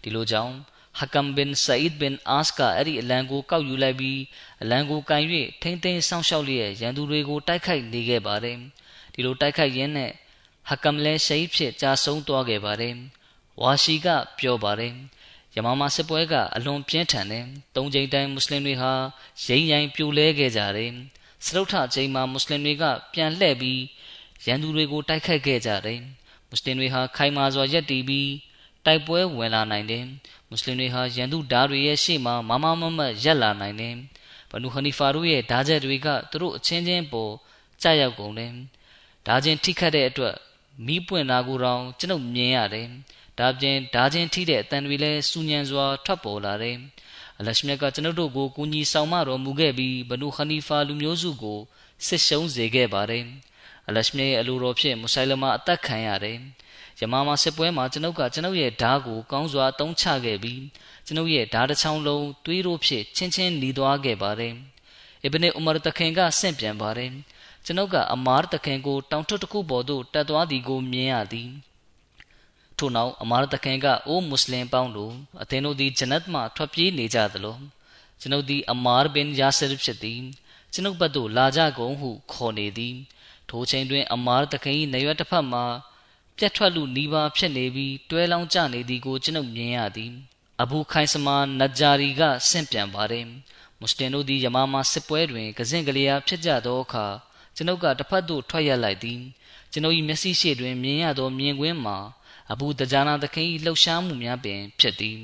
ဒီလိုကြောင့်ဟကမ်ဘင်ဆာအစ်ဘင်အာစ်ကအဲ့ဒီအလံကိုကောက်ယူလိုက်ပြီးအလံကိုကန်၍ထိမ့်သိမ်းစောင့်ရှောက်လျက်ရန်သူတွေကိုတိုက်ခိုက်နေခဲ့ပါတယ်ဒီလိုတိုက်ခိုက်ရင်းနဲ့ဟကမ်လဲရှိတ်ဖြစ်ကြာဆုံးသွားခဲ့ပါတယ်ဝါရှိကပြောပါတယ် ယမမစစ်ပွဲကအလွန်ပြင်းထန်တယ်သုံးချိန်တိုင်းမွတ်စလင်တွေဟာရိမ့်ရိုင်းပြိုလဲခဲ့ကြတယ်စရုပ်ထချိန်မှာမွတ်စလင်တွေကပြန်လှည့်ပြီးရန်သူတွေကိုတိုက်ခိုက်ခဲ့ကြတယ်မွတ်စလင်တွေဟာခိုင်မာစွာရပ်တည်ပြီးတိုက်ပွဲဝင်လာနိုင်တယ်မွတ်စလင်တွေဟာရန်သူဓာတွေရဲ့ရှေ့မှာမမမမရက်လာနိုင်တယ်ဘနူဟနီဖာတို့ရဲ့ဓာချက်တွေကသူတို့အချင်းချင်းပေါ်ကြာရောက်ကုန်တယ်ဓာချင်းထိခတ်တဲ့အတွက်မီးပွင့်တာကိုတောင်ကျွန်ုပ်မြင်ရတယ် ဒါပြင်ဓာချင်းထိတဲ့အတန်တွေလည်းစူညံစွာထွက်ပေါ်လာတယ်အလရှမြတ်ကကျွန်ုပ်တို့ကိုကူညီဆောင်မတော်မူခဲ့ပြီးဘနူခနီဖာလူမျိုးစုကိုစစ်ရှုံးစေခဲ့ပါတယ်အလရှမြတ်ရဲ့အလိုတော်ဖြင့်မုဆိုင်လမာအသက်ခံရတယ်ယမမာစစ်ပွဲမှာကျွန်ုပ်ကကျွန်ုပ်ရဲ့ဓာကိုကောင်းစွာတုံးချခဲ့ပြီးကျွန်ုပ်ရဲ့ဓာတစ်ချောင်းလုံးသွေးတို့ဖြင့်ချင်းချင်းหนีသွားခဲ့ပါတယ်အစ်ဘနဥမာတခင်ကဆင့်ပြန်ပါတယ်ကျွန်ုပ်ကအမားတခင်ကိုတောင်ထွတ်တစ်ခုပေါ်သို့တက်သွားသည်ကိုမြင်ရသည် ထို့နောက်အမားတခင်ကအိုးမွတ်စလင်ပေါင်းတို့အသင်တို့သည်ဂျနတ်မှထွက်ပြေးနေကြသလိုကျွန်ုပ်သည်အမားဘင်ယာဆရဖြစ်သည်ကျွန်ုပ်ဘက်သို့လာကြကုန်ဟုခေါ်နေသည်ထိုချိန်တွင်အမားတခင်၏နေရွက်တစ်ဖက်မှပြတ်ထွက်လူနီးပါးဖြစ်နေပြီးတွဲလောင်းကျနေသည်ကိုကျွန်ုပ်မြင်ရသည်အဘူခိုင်စမာနဂျာရီကဆင့်ပြန်ပါတယ်မွတ်စလင်တို့သည်ယမမာစစ်ပွဲတွင်ကစင်ကလေးအားဖြစ်ကြသောအခါကျွန်ုပ်ကတစ်ဖက်သို့ထွက်ရလိုက်သည်ကျွန်ုပ်၏မျက်စိရှိတွင်မြင်ရသောမြင်ကွင်းမှာ အဘူဒဂျာနာသခင်၏လှုပ်ရှားမှုများပင်ဖြစ်သည်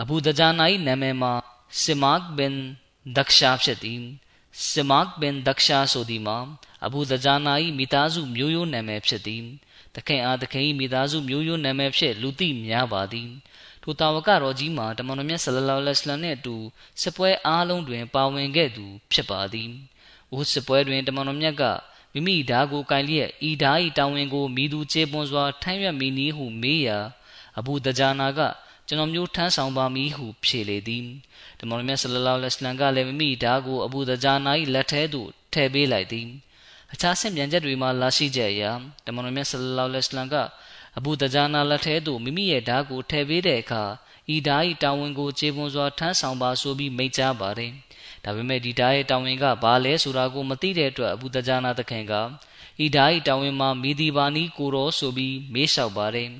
အဘူဒဂျာနာ၏နာမည်မှာဆီမတ်ဘင်ဒက်ရှာဖြစ်သည်ဆီမတ်ဘင်ဒက်ရှာဆိုသည်မှာအဘူဒဂျာနာ၏မိသားစုမျိုးရိုးနာမည်ဖြစ်သည်သခင်အားသခင်၏မိသားစုမျိုးရိုးနာမည်ဖြင့်လူသိများပါသည်ထိုတာဝကတော်ကြီးမှာတမန်တော်မြတ်ဆလလောလဟ်အလัยဟိဝါစလမ်နှင့်အတူစစ်ပွဲအားလုံးတွင် ပါဝင်ခဲ့သူဖြစ်ပါသည်။ဦးစစ်ပွဲတွင်တမန်တော်မြတ်က မိမိဓာကိုကင်လျက်ဤဓာ၏တောင်းဝင်ကိုမိသူကျေပွန်စွာထမ်းရွက်မိနည်းဟုမေးရာအဘူဒဂျာနာကကျွန်တော်မျိုးထမ်းဆောင်ပါမည်ဟုဖြေလေသည်။တမန်တော်မြတ်ဆလလောလဟ်အလัยဟိဝါစလမ်ကလည်းမိမိဓာကိုအဘူဒဂျာနာ၏လက်ထဲသို့ထည့်ပေးလိုက်သည်။အခြားဆင့်ပြန်ချက်တွေမှာလာရှိကြရာတမန်တော်မြတ်ဆလလောလဟ်အလัยဟိဝါစလမ်ကအဘူဒဂျာနာလက်ထဲသို့မိမိရဲ့ဓာကိုထည့်ပေးတဲ့အခါဤဓာ၏တာဝန်ကိုခြေပွန်စွာထမ်းဆောင်ပါဆိုပြီးမိန့်ကြားပါတယ်။ ဒါပေမဲ့ဒီဓာရဲ့တာဝန်ကဘာလဲဆိုတာကိုမသိတဲ့အတွက်အဘူဒဂျာနာသခင်ကဤဓာဤတာဝန်မှာမိဒီပါနီကိုရောဆိုပြီးမေးလျှောက်ပါတယ်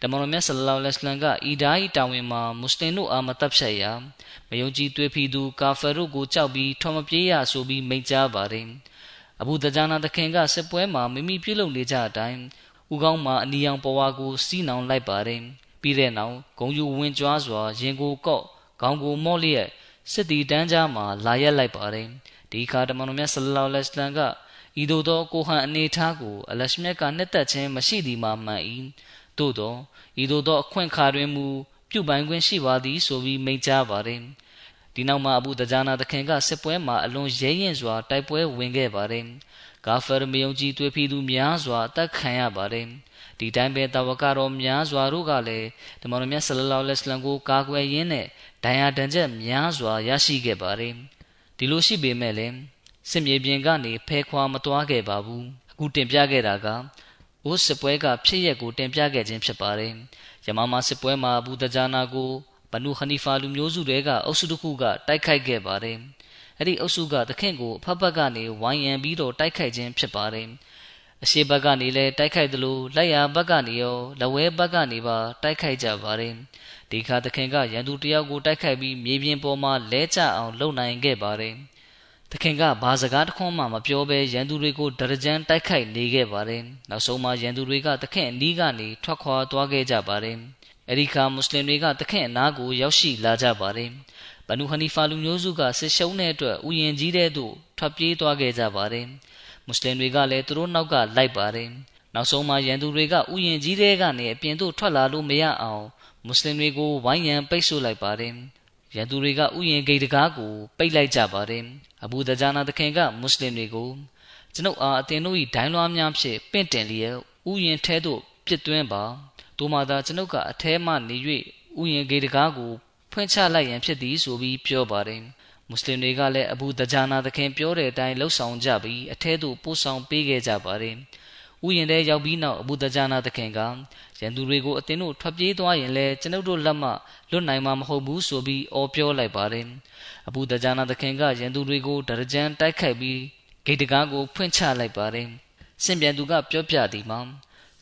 တမန်တော်မြတ်ဆလလောလ္လဟ်အလိုင်းကဤဓာဤတာဝန်မှာမွတ်စလင်တို့အားမတပ်ဖြတ်ရမယုံကြည်တွေ့ဖီသူကာဖာတို့ကိုကြောက်ပြီးထော်မပြေးရဆိုပြီးမိန့်ကြားပါတယ်အဘူဒဂျာနာတခင်ကစစ်ပွဲမှာမိမိပြုလုပ်နေကြအတိုင်းဦးကောင်းမှာအနီရောင်ပဝါကိုစီးနှောင်လိုက်ပါတယ်ပြီးတဲ့နောက်ဂုံယူဝင်ကြွားစွာရင်ကိုကော့ခေါင်းကိုမော့လျက် စစ်တီတန်းကြားမှာလာရက်လိုက်ပါတယ်ဒီခါတမန်တော်မြတ်ဆလလောလ္လဟ်အလိုင်းကဤသို့သောကိုဟန်အနေထားကိုအလရှမြတ်ကနှစ်သက်ခြင်းမရှိသည်မှာမှန်၏သို့သောဤသို့သောအခွင့်ခါတွင်မူပြုပိုင်ခွင့်ရှိပါသည်ဆိုပြီးမိန့်ကြားပါတယ်ဒီနောက်မှာအဘူတဂျာနာသခင်ကစစ်ပွဲမှာအလွန်ရဲရင်စွာတိုက်ပွဲဝင်ခဲ့ပါတယ်ဂါဖာမယုံကြည်တွေ့ဖီသူများစွာအသက်ခံရပါတယ် ဒီတိုင်းပဲတာဝကတော်များစွာတို့ကလည်းတမန်တော်မြတ်ဆလလောလ္လဟ်အလိုင်းကိုကာကွယ်ရင်းနဲ့ဒဏ်ရာဒဏ်ချက်များစွာရရှိခဲ့ပါတယ်ဒီလိုရှိပေမဲ့လည်းစစ်မြေပြင်ကနေဖဲခွာမသွားခဲ့ပါဘူးအခုတင်ပြခဲ့တာကအိုးစစ်ပွဲကဖြစ်ရက်ကိုတင်ပြခဲ့ခြင်းဖြစ်ပါတယ်ယမမာစစ်ပွဲမှာအဘူဒဂျာနာကိုဘနုခနီဖာလူမျိုးစုတွေကအုပ်စုတစ်ခုကတိုက်ခိုက်ခဲ့ပါတယ်အဲ့ဒီအုပ်စုကသခင်ကိုအဖက်ဖက်ကနေဝိုင်းရန်ပြီးတော့တိုက်ခိုက်ခြင်းဖြစ်ပါတယ် အရှိဘက်ကနေလည်းတိုက်ခိုက်သလိုလက်ရဘက်ကနေရောလက်ဝဲဘက်ကနေပါတိုက်ခိုက်ကြပါတယ်ဒီခါသခင်ကရန်သူတယောက်ကိုတိုက်ခိုက်ပြီးမြေပြင်ပေါ်မှာလဲကျအောင်လုပ်နိုင်ခဲ့ပါတယ်သခင်ကဘာစကားတခွန်းမှမပြောဘဲရန်သူတွေကိုဒရကြမ်းတိုက်ခိုက်နေခဲ့ပါတယ်နောက်ဆုံးမှာရန်သူတွေကသခင်အနီးကနေထွက်ခွာသွားခဲ့ကြပါတယ်အဲဒီခါမွတ်စလင်တွေကသခင်အနားကိုရောက်ရှိလာကြပါတယ်ဘနူဟနီဖာလူမျိုးစုကဆစ်ရှုံးတဲ့အတွက်ဥယျင်ကြီးတဲ့သို့ထွက်ပြေးသွားခဲ့ကြပါတယ် မွတ်စလင်တွေကလည်းသူတို့နောက်ကလိုက်ပါတယ်နောက်ဆုံးမှာရန်သူတွေကဥယျင်ကြီးတဲ့ကနေအပြင်သို့ထွက်လာလို့မရအောင်မွတ်စလင်တွေကိုဝိုင်းရန်ပိတ်ဆို့လိုက်ပါတယ်ရန်သူတွေကဥယျင်ဂိတ်တကားကိုပိတ်လိုက်ကြပါတယ်အဘူဒဂျာနာသခင်ကမွတ်စလင်တွေကိုကျွန်ုပ်အားအသင်တို့၏ဒိုင်းလွှားများဖြင့်ပင့်တင်လျက်ဥယျင်ထဲသို့ပြစ်သွင်းပါတို့မှသာကျွန်ုပ်ကအထဲမှနေ၍ဥယျင်ဂေတကားကိုဖွင့်ချလိုက်ရန်ဖြစ်သည်ဆိုပြီးပြောပါတယ် မွတ်စလင်တွေကလည်းအဘူဒဂျာနာသခင်ပြောတဲ့အတိုင်းလှုပ်ဆောင်ကြပြီးအထဲသို့ပို့ဆောင်ပေးခဲ့ကြပါတယ်ဥယျင်ထဲရောက်ပြီးနောက်အဘူဒဂျာနာသခင်ကရန်သူတွေကိုအသင်တို့ထွက်ပြေးသွားရင်လည်းကျွန်ုပ်တို့လက်မှလွတ်နိုင်မှာမဟုတ်ဘူးဆိုပြီးအော်ပြောလိုက်ပါတယ်အဘူဒဂျာနာသခင်ကရန်သူတွေကိုဒရကြန်တိုက်ခိုက်ပြီးဂိတ်တကားကိုဖွင့်ချလိုက်ပါတယ်စင်ပြန်သူကပြောပြသည်မှာ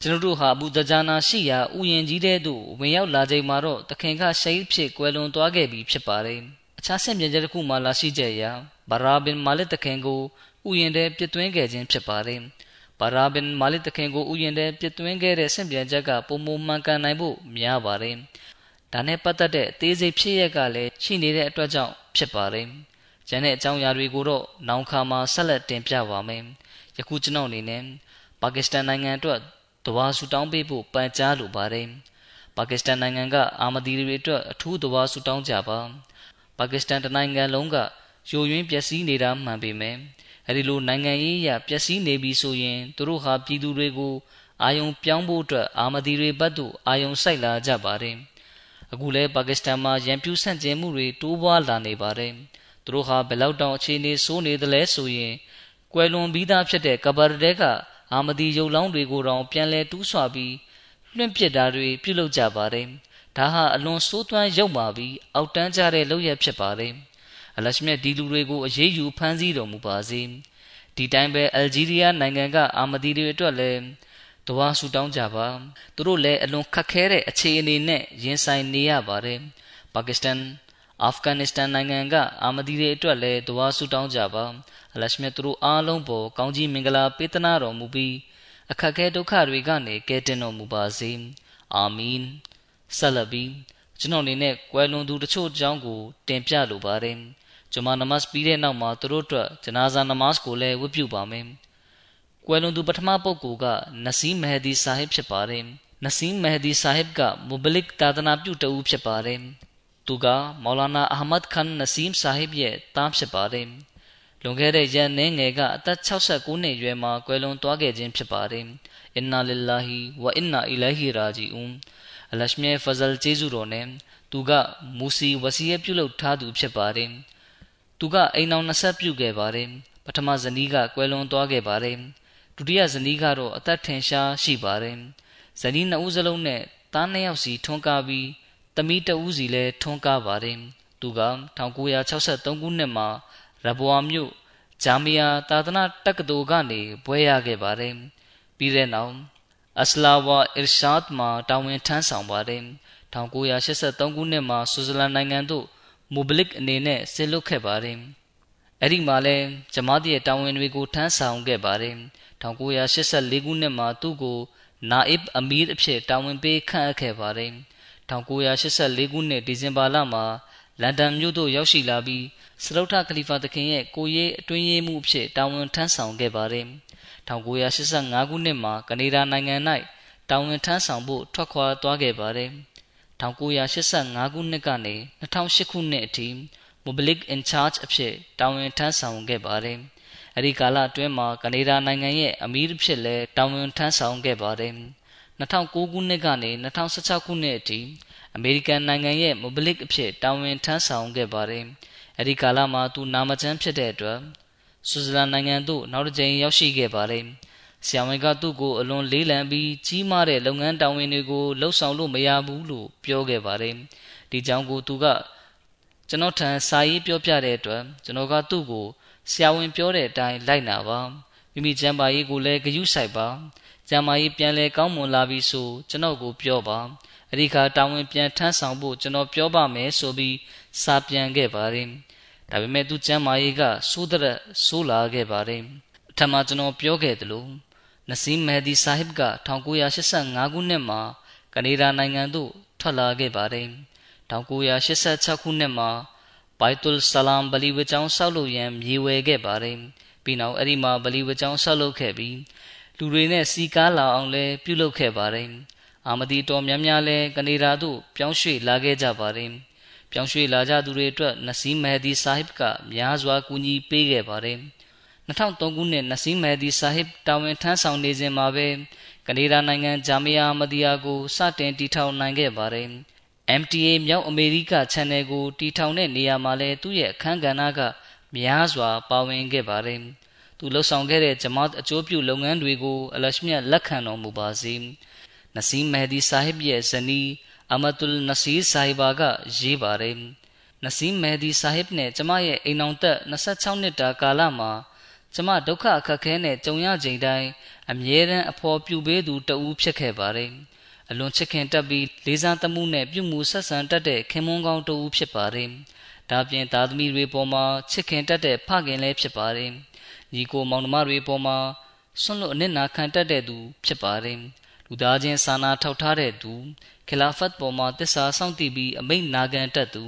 ကျွန်တော်တို့ဟာအဘူဒဂျာနာရှိရာဥယျင်ကြီးတဲ့သို့ဝင်ရောက်လာချိန်မှာတော့သခင်ကရှိတ်ဖြစ်ကွယ်လွန်သွားခဲ့ပြီဖြစ်ပါတယ် အခြားဆင့်ပြန်ချက်တစ်ခုမှလာရှိကြရာဘာရာဘင်မာလစ်သခင်ကိုဥယျင်ထဲပြစ်သွင်းခဲ့ခြင်းဖြစ်ပါတယ်ဘာရာဘင်မာလစ်သခင်ကိုဥယျင်ထဲပြစ်သွင်းခဲ့တဲ့ဆင့်ပြန်ချက်ကပုံမမှန်ကန်နိုင်ဖို့များပါတယ်ဒါနဲ့ပတ်သက်တဲ့အသေးစိတ်ဖြစ်ရက်ကလည်းရှိနေတဲ့အတွက်ကြောင့်ဖြစ်ပါတယ်ကျန်တဲ့အကြောင်းအရာတွေကိုတော့နောက်ခါမှာဆက်လက်တင်ပြပါမယ်ယခုကျွန်တော်အနေနဲ့ပါကစ္စတန်နိုင်ငံအတွက်တဝါဆူတောင်းပေးဖို့ပန်ကြားလိုပါတယ်ပါကစ္စတန်နိုင်ငံကအာမဒီတွေအတွက်အထူးတဝါဆူတောင်းကြပါ ပါကစ္စတန်တနိုင်ငံလုံးကယိုယွင်းပျက်စီးနေတာမှန်ပေမဲ့အဲဒီလိုနိုင်ငံရေးအရပျက်စီးနေပြီဆိုရင်သူတို့ဟာပြည်သူတွေကိုအာယုံပြောင်းဖို့အတွက်အာမဒီတွေဘက်သို့အာယုံစိုက်လာကြပါတယ်အခုလဲပါကစ္စတန်မှာရန်ပြူဆန့်ကျင်မှုတွေတိုးပွားလာနေပါတယ်သူတို့ဟာဘယ်လောက်တောင်အခြေအနေဆိုးနေသလဲဆိုရင်ကွယ်လွန်ပြီးသားဖြစ်တဲ့ကဘာတဲကအာမဒီရုပ်လောင်းတွေကိုတောင်ပြန်လဲတူးဆွပြီးလွင့်ပစ်တာတွေပြုလုပ်ကြပါတယ် ဒါဟာအလွန်ဆိုးသွမ်းရုပ်ပါပြီးအောက်တန်းကြတဲ့လုပ်ရဖြစ်ပါတယ်အလရှမြတ်ဒီလူတွေကိုအရေးယူဖမ်းဆီးတော်မူပါစေဒီတိုင်းပဲအယ်ဂျီးရီးယားနိုင်ငံကအာမဒီတွေအတွက်လည်းတဝါဆူတောင်းကြပါသူတို့လည်းအလွန်ခက်ခဲတဲ့အခြေအနေနဲ့ရင်ဆိုင်နေရပါတယ်ပါကစ္စတန်အာဖဂန်နစ္စတန်နိုင်ငံကအာမဒီတွေအတွက်လည်းတဝါဆူတောင်းကြပါအလရှမြတ်သူတို့အားလုံးပေါ်ကောင်းကြီးမင်္ဂလာပေးသနာတော်မူပြီးအခက်ခဲဒုက္ခတွေကနေကယ်တင်တော်မူပါစေအာမင် ဆက်လက်ပြီးကျွန်တော်အနေနဲ့ကွယ်လွန်သူတချို့အကြောင်းကို တင်ပြလိုပါတယ်ဂျမာနမတ်ပြီးတဲ့နောက်မှာသူတို့အတွက်ဂျနာဇာနမတ်ကိုလည်းဝတ်ပြုပါမယ်ကွယ်လွန်သူပထမပုဂ္ဂိုလ်ကနစီမဟဒီဆာဟစ်ဖြစ်ပါတယ်နစီမဟဒီဆာဟစ်ကမူဘလစ်တာဒနာပြုတဦးဖြစ်ပါတယ်သူကမောလာနာအာမတ်ခန်နစီမ်ဆာဟစ်ရဲ့တားဖြစ်ပါတယ်လွန်ခဲ့တဲ့ရန်နေငယ်ကအသက်69နှစ်အရွယ်မှာကွယ်လွန်သွားခဲ့ခြင်းဖြစ်ပါတယ်အင်နာလ illah ဝအင်နာအီလိုင်ဟီရာဂျီအွန် အလရှမြဲဖဇလ်ကျေးဇူးတော်နဲ့သူကမူစီဝစီယပြုလုပ်ထားသူဖြစ်ပါတယ်သူကအိမ်အောင်နှစ်ဆက်ပြုခဲ့ပါတယ်ပထမဇနီးကကွယ်လွန်သွားခဲ့ပါတယ်ဒုတိယဇနီးကတော့အသက်ထင်ရှားရှိပါတယ်ဇနီးနှစ်ဦးစလုံးနဲ့သားနှစ်ယောက်စီထွန်းကားပြီးသမီးတဦးစီလည်းထွန်းကားပါတယ်သူက1963ခုနှစ်မှာရဘွာမြို့ဂျာမီယာသာသနာတက္ကသိုလ်ကနေဘွဲရခဲ့ပါတယ်ပြီးတဲ့နောက် အစလာဝါအစ်ရှာဒ်မှာတာဝန်ထမ်းဆောင်ပါတယ်1983ခုနှစ်မှာဆွစ်ဇာလန်နိုင်ငံသို့မူဘလစ်အနေနဲ့ဆင်းလွတ်ခဲ့ပါတယ်အဲ့ဒီမှာလဲဂျမားတီရဲ့တာဝန်တွေကိုထမ်းဆောင်ခဲ့ပါတယ်1984ခုနှစ်မှာသူ့ကိုနာအစ်အမီးအဖြစ်တာဝန်ပေးခန့်အပ်ခဲ့ပါတယ်1984ခုနှစ်ဒီဇင်ဘာလမှာလန်ဒန်မြို့သို့ရောက်ရှိလာပြီးစလုထခလီဖာသခင်ရဲ့ကိုရေးအတွင်းရေးမှုအဖြစ်တာဝန်ထမ်းဆောင်ခဲ့ပါတယ် 1985ခုနှစ်မှာကနေဒါနိုင်ငံ၌တာဝန်ထမ်းဆောင်ဖို့ထွက်ခွာသွားခဲ့ပါတယ်1985ခုနှစ်ကနေ2008ခုနှစ်အထိ Mobilic in Charge အဖြစ်တာဝန်ထမ်းဆောင်ခဲ့ပါတယ်။အဲဒီကာလအတွင်းမှာကနေဒါနိုင်ငံရဲ့အမီးဖြစ်လဲတာဝန်ထမ်းဆောင်ခဲ့ပါတယ်။2009ခုနှစ်ကနေ2016ခုနှစ်အထိအမေရိကန်နိုင်ငံရဲ့ Mobilic အဖြစ်တာဝန်ထမ်းဆောင်ခဲ့ပါတယ်။အဲဒီကာလမှာသူနာမကျန်းဖြစ်တဲ့အတွက် ဆွစ်ဇာလန်နိုင်ငံသို့နောက်တစ်ကြိမ်ရောက်ရှိခဲ့ပါတယ်။ဆရာဝန်ကသူ့ကိုအလွန်လေးလံပြီးကြီးမားတဲ့လုပ်ငန်းတာဝန်တွေကိုလှုပ်ဆောင်လို့မရဘူးလို့ပြောခဲ့ပါတယ်။ဒီကြောင့်ကိုသူကကျွန်တော်ထံစာရေးပြောပြတဲ့အတွက်ကျွန်တော်ကသူ့ကိုဆရာဝန်ပြောတဲ့အတိုင်းလိုက်နာပါမိမိကျမ်းပါရေးကိုလည်းဂရုစိုက်ပါကျမ်းမာရေးပြန်လဲကောင်းမွန်လာပြီဆိုကျွန်တော်ကိုပြောပါအဲ့ဒီခါတာဝန်ပြန်ထမ်းဆောင်ဖို့ကျွန်တော်ပြောပါမယ်ဆိုပြီးစာပြန်ခဲ့ပါတယ် ဒါပေမဲ့သူကျမ်းမာရေးကစိုးတဲ့ဆိုးလာခဲ့ပါတယ်အထက်မှာကျွန်တော်ပြောခဲ့သလိုနစီမဟဒီဆာဟစ်က1985ခုနှစ်မှာကနေဒါနိုင်ငံသို့ထွက်လာခဲ့ပါတယ်1986ခုနှစ်မှာဘိုက်တူလ်ဆလာမ်ဗလီဝကျောင်းဆောက်လုပ်ရန်မြေဝယ်ခဲ့ပါတယ်ပြီးနောက်အဲ့ဒီမှာဗလီဝကျောင်းဆောက်လုပ်ခဲ့ပြီးလူတွေနဲ့စီကားလာအောင်လဲပြုလုပ်ခဲ့ပါတယ်အာမဒီတော်များများလဲကနေဒါသို့ပြောင်းရွှေ့လာခဲ့ကြပါတယ် ပြောင်းရွှေ့လာကြသူတွေအတွက်နစီမဟဒီဆာဟစ်ကများစွာကူညီပေးခဲ့ပါတယ်2003ခုနှစ်နစီမဟဒီဆာဟစ်တာဝန်ထမ်းဆောင်နေစဉ်မှာပဲကနေဒါနိုင်ငံဂျာမီယာမဒီယာကိုစတင်တည်ထောင်နိုင်ခဲ့ပါတယ် MTA မြောက်အမေရိက channel ကိုတီထောင်တဲ့နေရာမှာလဲသူ့ရဲ့အခန်းကဏ္ဍကများစွာပါဝင်ခဲ့ပါတယ်။သူလှုပ်ဆောင်ခဲ့တဲ့ဂျမာတ်အကျိုးပြုလုပ်ငန်းတွေကိုအလရှမြတ်လက်ခံတော်မူပါစေ။နစီမဟဒီဆာဟစ်ရဲ့ဇနီး အမတုလ်နစီဆာဟီဘာကရေးပါတယ်။နစီမဟဒီဆာဟစ်နဲ့ကျမရဲ့အိမ်အောင်သက်26နှစ်တာကာလမှာကျမဒုက္ခအခက်ခဲနဲ့ကြုံရချိန်တိုင်းအမြဲတမ်းအဖော်ပြူပေးသူတဦးဖြစ်ခဲ့ပါတယ်။အလွန်ချစ်ခင်တတ်ပြီးလေးစားသမှုနဲ့ပြုမှုဆက်ဆံတတ်တဲ့ခင်မွန်းကောင်းတူဖြစ်ပါတယ်။ဒါပြင်သားသမီးတွေပေါ်မှာချစ်ခင်တတ်တဲ့ဖခင်လည်းဖြစ်ပါတယ်။ညီကိုမောင်နှမတွေပေါ်မှာဆွန့်လွတ်အနစ်နာခံတတ်တဲ့သူဖြစ်ပါတယ်။လူသားချင်းစာနာထောက်ထားတဲ့သူ ခလာဖတ်ပေါ်မှာတစ္ဆာစောင့်တည်ပြီးအမိန့်နာခံတတ်သူ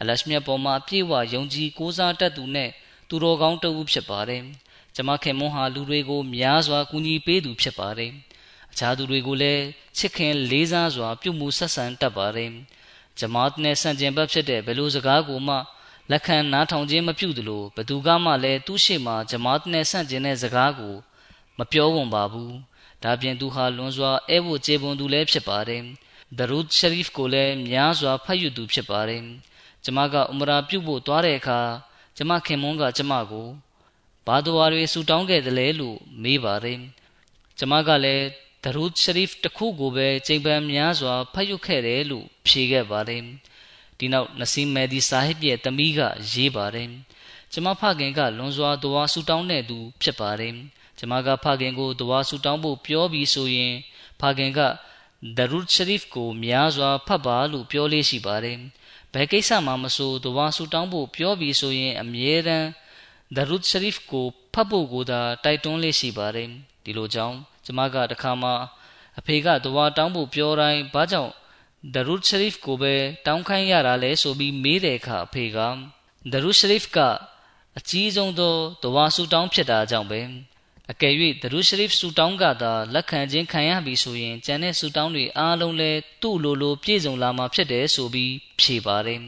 အလရှမြတ်ပေါ်မှာပြေဝယုံကြည်ကိုးစားတတ်သူနဲ့သူတော်ကောင်းတဦးဖြစ်ပါတယ်။ကျမခင်မွန်းဟာလူတွေကိုများစွာကူညီပေးသူဖြစ်ပါတယ်။အခြားသူတွေကိုလည်းချစ်ခင်လေးစားစွာပြုမှုဆက်ဆံတတ်ပါတယ်။ဂျမာတ်နဲ့ဆန့်ကျင်ဘက်ဖြစ်တဲ့ဘယ်လိုစကားကိုမှလက်ခံနားထောင်ခြင်းမပြုသလိုဘသူကမှလည်းသူ့ရှေ့မှာဂျမာတ်နဲ့ဆန့်ကျင်တဲ့စကားကိုမပြောဝံပါဘူး။ဒါပြင်သူဟာလွန်စွာအဲဝကျေပွန်သူလည်းဖြစ်ပါတယ်။ ဒရူဒ်ရှရီဖ်ကိုလည်းများစွာဖတ်ယူသူဖြစ်ပါတယ်။ကျမကအူမရာပြုတ်ဖို့သွားတဲ့အခါကျမခင်မွန်းကကျမကိုဘာတော်ရီဆူတောင်းခဲ့တယ်လဲလို့မေးပါတယ်။ကျမကလည်းဒရူဒ်ရှရီဖ်တစ်ခုကိုပဲချိန်ပန်များစွာဖတ်ယူခဲ့တယ်လို့ဖြေခဲ့ပါတယ်ဒီနောက်နစီမဲဒီဆာဟစ်ရဲ့တမီးကရေးပါတယ်ကျမဖခင်ကလွန်စွာတဝါဆူတောင်းတဲ့သူဖြစ်ပါတယ်ကျမကဖခင်ကိုတဝါဆူတောင်းဖို့ပြောပြီးဆိုရင်ဖခင်က ဒရူဒ်ရှရီဖ်ကိုများစွာဖတ်ပါလို့ပြောလေးရှိပါတယ်ဘယ်ကိစ္စမှမဆိုတဝါဆူတောင်းဖို့ပြောပြီးဆိုရင်အမြဲတမ်းဒရူဒ်ရှရီဖ်ကိုဖတ်ဖို့ကိုသာတိုက်တွန်းလေးရှိပါတယ်ဒီလိုကြောင့်ကျမကတခါမှအဖေကတဝါတောင်းဖို့ပြောတိုင်းဘာကြောင့်ဒရူရှရီဖ်ကိုပဲတောင်းခိုင်းရတာလဲဆိုပြီးမေးတဲ့အခါအဖေကဒရူရှရီဖ်ကအကြီးဆုံးသောတဝါဆူတောင်းဖြစ်တာကြောင့်ပဲ အကယ်၍ဒရူရှရီဖ်ဆူတောင်းကသာလက်ခံခြင်းခံရပြီဆိုရင်ကျန်တဲ့ဆူတောင်းတွေအားလုံးလည်းသူ့လိုလိုပြည့်စုံလာမှာဖြစ်တယ်ဆိုပြီးဖြေပါတယ်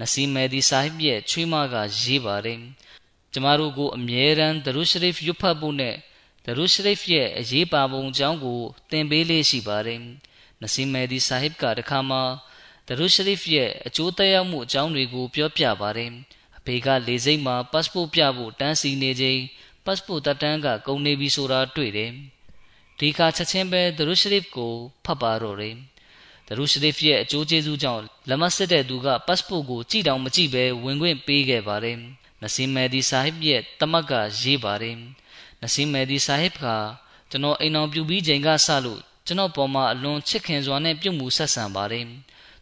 နစီမဲဒီဆာဟစ်ရဲ့ချွေးမကရေးပါတယ်ကျမတို့ကိုအမြဲတမ်းဒရူရှရီဖ်ရွတ်ဖတ်ဖို့နဲ့ဒရူရှရိဖ်ရဲ့အရေးပါပုံအကြောင်းကိုသင်ပေးလေးရှိပါတယ်။နစီမဲဒီဆာဟစ်ကတခါမှဒရူရှရိဖ်ရဲ့အကျိုးသက်ရောက်မှုအကြောင်းတွေကိုပြောပြပါတယ်။အဖေကလေစိတ်မှာပတ်စပို့ပြဖို့တန်းစီနေချိန် ပတ်စပို့တက်တန်းကကုန်နေပြီဆိုတာတွေ့တယ်။ဒီခါချက်ချင်းပဲဒရူရှရိဖ်ကိုဖတ်ပါတော့တယ်။ဒရူရှရိဖ်ရဲ့အကျိုးကျေးဇူးကြောင့်လက်မစစ်တဲ့သူကပတ်စပို့ကိုကြည့်တောင်မကြည့်ပဲဝင်ခွင့်ပေးခဲ့ပါတယ်။နစီမဲဒီဆာဟစ်ရဲ့တမတ်ကရေးပါတယ်နစီမဲဒီဆာဟစ်ကကျွန်တော်အိမ်အောင်ပြုပြီးချိန်ကစလို့ကျွန်တော်ပေါ်မှာအလွန်ချစ်ခင်စွာနဲ့ပြုမှုဆက်ဆံပါတယ်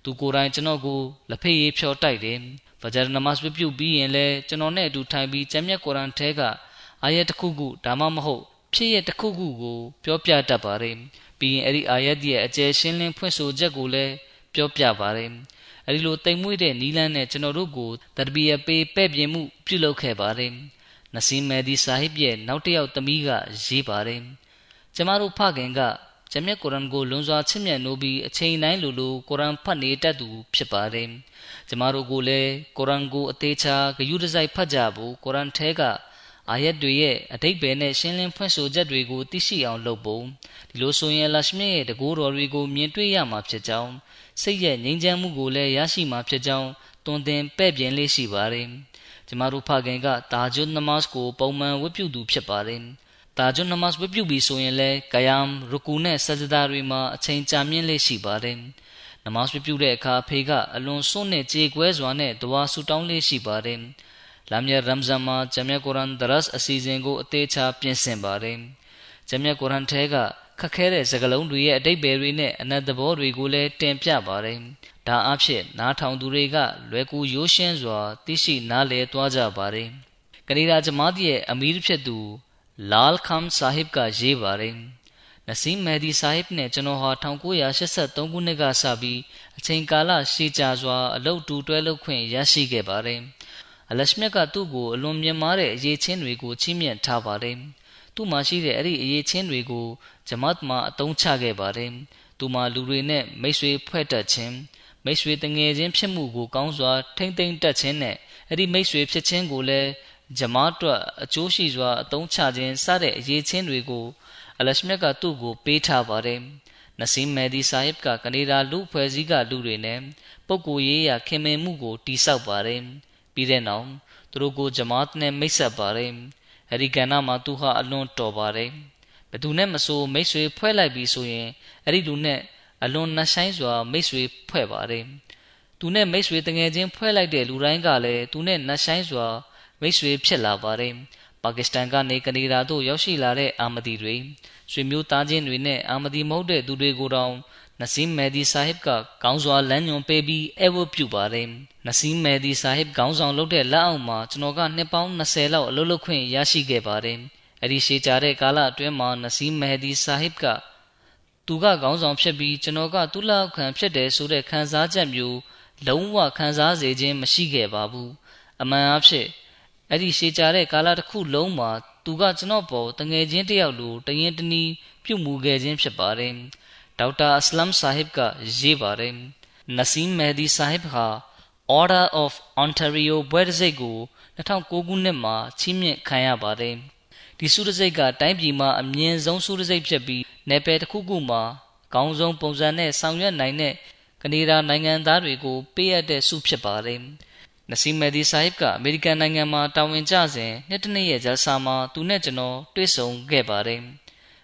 သူကိုယ်တိုင်ကျွန်တော်ကိုလက်ဖေးရေးဖြော်တိုက်တယ်ဖဂျာနမတ်ပြုပြီးရင်လည်းကျွန်တော်နဲ့အတူထိုင်ပြီးကျမ်းမြတ်ကုရ်အာန်ထဲက အာယတ်တစ်ခုခုဒါမှမဟုတ်ဖြစ်ရတစ်ခုခုကို ပြောပြတတ်ပါတယ်ပြီးရင်အဲ့ဒီအာယတ်ရဲ့အကျယ်ရှင်းလင်းဖွင့်ဆိုချက်ကိုလည်းပြောပြပါတယ်အဲဒီလိုတိမ်မွေ့တဲ့နီလန်းနဲ့ကျွန်တော်တို့ကိုတရဘီယပေးပဲ့ပြင်မှုပြုလုပ်ခဲ့ပါတယ်နစီမဲဒီဆာဟစ်ရဲ့နောက်တစ်ယောက်သမီးကရေးပါတယ်ကျမတို့ဖခင်ကဂျမြတ်ကုရ်အန်ကိုလွန်စွာချစ်မြတ်နိုးပြီးအချိန်တိုင်းလိုလိုကုရ်အန်ဖတ်နေတတ်သူဖြစ်ပါတယ်ကျမတို့ကိုလည်းကုရ်အန်ကိုအသေးချာဂယုတစိုက်ဖတ်ကြဖို့ကုရ်အန်ထဲက အာယတ်တွေရဲ့အတိတ်ပဲနဲ့ရှင်းလင်းဖွင့်ဆိုချက်တွေကိုသိရှိအောင်လုပ်ဖို့ဒီလိုဆိုရင်လာရှမြရဲ့တကူတော်တွေကိုမြင်တွေ့ရမှာဖြစ်ကြောင်းစိတ်ရဲ့ငြိမ်းချမ်းမှုကိုလည်းရရှိမှာဖြစ်ကြောင်းတွင်တင်ပဲ့ပြင်လေးရှိပါတယ်ကျမတို့ဖခင်ကတာဂျွတ်နမတ်ကို ပုံမှန်ဝတ်ပြုသူဖြစ်ပါတယ်တာဂျွတ်နမတ်ဝတ်ပြုပြီးဆိုရင်လည်းကယမ်ရကူနဲ့ဆဂျဒါတွေမှာအချိန်ကြာမြင့်လေးရှိပါတယ်နမတ်ဝတ်ပြုတဲ့အခါဖေကအလွန်စွန့်နဲ့ကြေကွဲစွာနဲ့တဝါဆူတောင်းလေးရှိပါတယ် လာမြရမ်ဇန်မှာဂျမ်မြတ်ကုရ်အန်ဒရတ်အစီအစဉ်ကိုအသေးချာပြင်ဆင်ပါတယ်ဂျမ်မြတ်ကုရ်အန်ထဲကခက်ခဲတဲ့စကားလုံးတွေရဲ့အတိတ်ပဲတွေနဲ့အနတ်သဘောတွေကိုလည်းတင်ပြပါတယ်ဒါအဖြစ်နားထောင်သူတွေကလွယ်ကူရိုးရှင်းစွာသိရှိနားလည်သွားကြပါတယ်ကနေဒါဂျမားတီရဲ့အမီးဖြစ်သူလာလ်ခမ်ဆာဟစ်ကရေးပါတယ်နစီမဲဒီဆာဟစ်နဲ့ကျွန်တော်ဟာ1983ခုနှစ်ကစပြီးအချိန်ကာလရှည်ကြာစွာအလုပ်တူတွဲလုပ်ခွင့်ရရှိခဲ့ပါတယ် အလရှမြတ်ကသူ့ကိုအလွန်မြင့်မားတဲ့အရေးချင်းတွေကိုချီးမြှင့်ထားပါတယ်။သူ့မှာရှိတဲ့အဲ့ဒီအရေးချင်းတွေကိုဂျမတ်မှာအသုံးချခဲ့ပါတယ်။သူမှာလူတွေနဲ့မိတ်ဆွေဖွဲ့တတ်ခြင်းမိတ်ဆွေတငယ်ချင်းဖြစ်မှုကိုကောင်းစွာထိမ့်သိမ့်တတ်ခြင်းနဲ့အဲ့ဒီမိတ်ဆွေဖြစ်ခြင်းကိုလည်းဂျမတ်အတွက်အကျိုးရှိစွာအသုံးချခြင်းစတဲ့အရေးချင်းတွေကိုအလရှမြတ်ကသူ့ကိုပေးထားပါတယ်။နစီမဲဒီဆာဟစ်ကကနေဒါလူဖွဲ့စည်းကလူတွေနဲ့ပုဂ္ဂိုလ်ရေးရာခင်မင်မှုကိုတိဆောက်ပါတယ်။ ပြီးတဲ့နောက်သူတို့ကိုဂျမာတ်နဲ့မိတ်ဆက်ပါတယ်အဲဒီကဏ္ဍမှာသူဟာအလွန်တော်ပါတယ်ဘယ်သူနဲ့မဆိုမိတ်ဆွေဖွဲ့လိုက်ပြီးဆိုရင်အဲ့ဒီလူနဲ့အလွန်နှဆိုင်စွာမိတ်ဆွေဖွဲ့ပါတယ်သူနဲ့မိတ်ဆွေတငယ်ချင်းဖွဲ့လိုက်တဲ့လူတိုင်းကလည်းသူနဲ့နှဆိုင်စွာမိတ်ဆွေဖြစ်လာပါတယ်ပါကစ္စတန်ကနေကနေဒါသို့ရောက်ရှိလာတဲ့အာမဒီတွေဆွေမျိုးသားချင်းတွေနဲ့အာမဒီမဟုတ်တဲ့သူတွေကိုတောင် နစီမဲဒီဆာဟစ်ကကောင်းစွာလမ်းညွှန်ပေးပြီးအဲဝတ်ပြုပါတယ်နစီမဲဒီဆာဟစ်ခေါင်းဆောင်လုပ်တဲ့လက်အောက်မှာကျွန်တော်ကနှစ်ပေါင်း20လောက်အလုပ်လုပ်ခွင့်ရရှိခဲ့ပါတယ်အဲ့ဒီရှေးကြတဲ့ကာလအတွင်းမှာနစီမဲဒီဆာဟစ်ကသူကခေါင်းဆောင်ဖြစ်ပြီးကျွန်တော်ကသူ့လက်ခံဖြစ်တယ်ဆိုတဲ့ခံစားချက်မျိုးလုံးဝခံစားစေခြင်းမရှိခဲ့ပါဘူးအမှန်အဖြစ်အဲ့ဒီရှေးကြတဲ့ကာလတစ်ခုလုံးမှာသူကကျွန်တော်ပေါ်တငယ်ချင်းတယောက်လိုတရင်တနည်းပြုတ်မှုခဲ့ခြင်းဖြစ်ပါတယ် ဒေါက်တာအစလမ်ဆာဟစ်ကရေးပါတယ်နစီမ်မဲဒီဆာဟစ်ဟာ Order of Ontario ဘွဲတစိတ်ကို2009ခုနှစ်မှာချီးမြှင့်ခံရပါတယ်ဒီစုတစိတ်ကတိုင်းပြည်မှာအမြင့်ဆုံးစုတစိတ်ဖြစ်ပြီးနယ်ပယ်တစ်ခုခုမှာကောင်းဆုံးပုံစံနဲ့ဆောင်ရွက်နိုင်တဲ့ကနေဒါနိုင်ငံသားတွေကိုပေးအပ်တဲ့စုဖြစ်ပါတယ်နစီမဲဒီဆာဟစ်ကအမေရိကန်နိုင်ငံမှာတာဝန်ကျစဉ်နှစ်တနှစ်ရဲ့ဂျာဆာမှာသူနဲ့ကျွန်တော်တွေ့ဆုံခဲ့ပါတယ်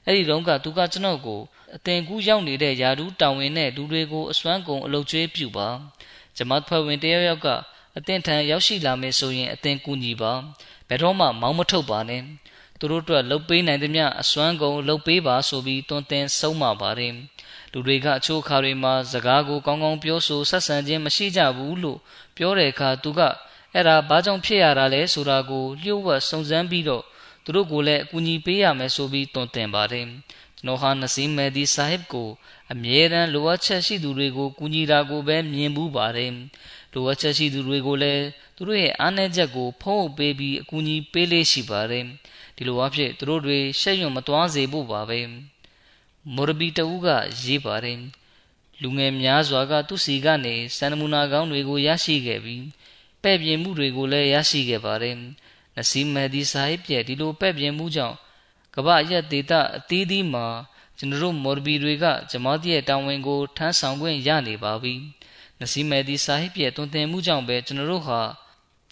အဲ့ဒီတုန်းကသူကကျွန်တော်ကိုအသင်ကူးရောက်နေတဲ့ယာဒူးတောင်ဝင်တဲ့လူတွေကိုအစွမ်းကုန်အလုတ်ကျွေးပြုပါဂျမတ်ဖွဲ့ဝင်တယောက်ယောက်ကအသင်ထံရောက်ရှိလာမယ်ဆိုရင်အသင်ကူညီပါဘယ်တော့မှမောင်းမထုတ်ပါနဲ့သူတို့အတွက်လှုပ်ပေးနိုင်သမျှအစွမ်းကုန်လှုပ်ပေးပါဆိုပြီးတွန်းတင်ဆုံးမပါတယ်လူတွေကအချို့အခါတွေမှာစကားကိုကောင်းကောင်းပြောဆိုဆက်ဆံခြင်းမရှိကြဘူးလို့ပြောတဲ့အခါသူကအဲ့ဒါဘာကြောင့်ဖြစ်ရတာလဲဆိုတာကိုလျှို့ဝှက်စုံစမ်းပြီးတော့ သူတို့ကိုလည်းအကူအညီပေးရမယ်ဆိုပြီးတွန်းတင်ပါတယ်ကျွန်တော်ဟာနစီမဲဒီဆာဟစ်ကိုအမြဲတမ်းလိုအပ်ချက်ရှိသူတွေကိုကူညီတာကိုပဲမြင်မှုပါတယ်လိုအပ်ချက်ရှိသူတွေကိုလည်းသူတို့ရဲ့အားနည်းချက်ကိုဖုံးအုပ်ပေးပြီးအကူအညီပေးလေးရှိပါတယ်ဒီလိုအဖြစ်သူတို့တွေရှက်ရွံ့မသွားစေဖို့ပါပဲမော်ရဘီတူကရေးပါတယ်လူငယ်များစွာကသူစီကနေစံနမူနာကောင်းတွေကိုရရှိခဲ့ပြီးပဲ့ပြင်မှုတွေကိုလည်းရရှိခဲ့ပါတယ် နစီမဲဒီဆာဟစ်ရဲ့ဒီလိုပဲ့ပြင်မှုကြောင့်ကမ္ဘာရက်ဒေတာအသီးသီးမှာကျွန်တော်တို့မော်ရဘီတွေကဂျမားတီရဲ့တာဝန်ကိုထမ်းဆောင်ခွင့်ရနေပါပြီ။နစီမဲဒီဆာဟစ်ရဲ့တွင်တင်မှုကြောင့်ပဲကျွန်တော်တို့ဟာ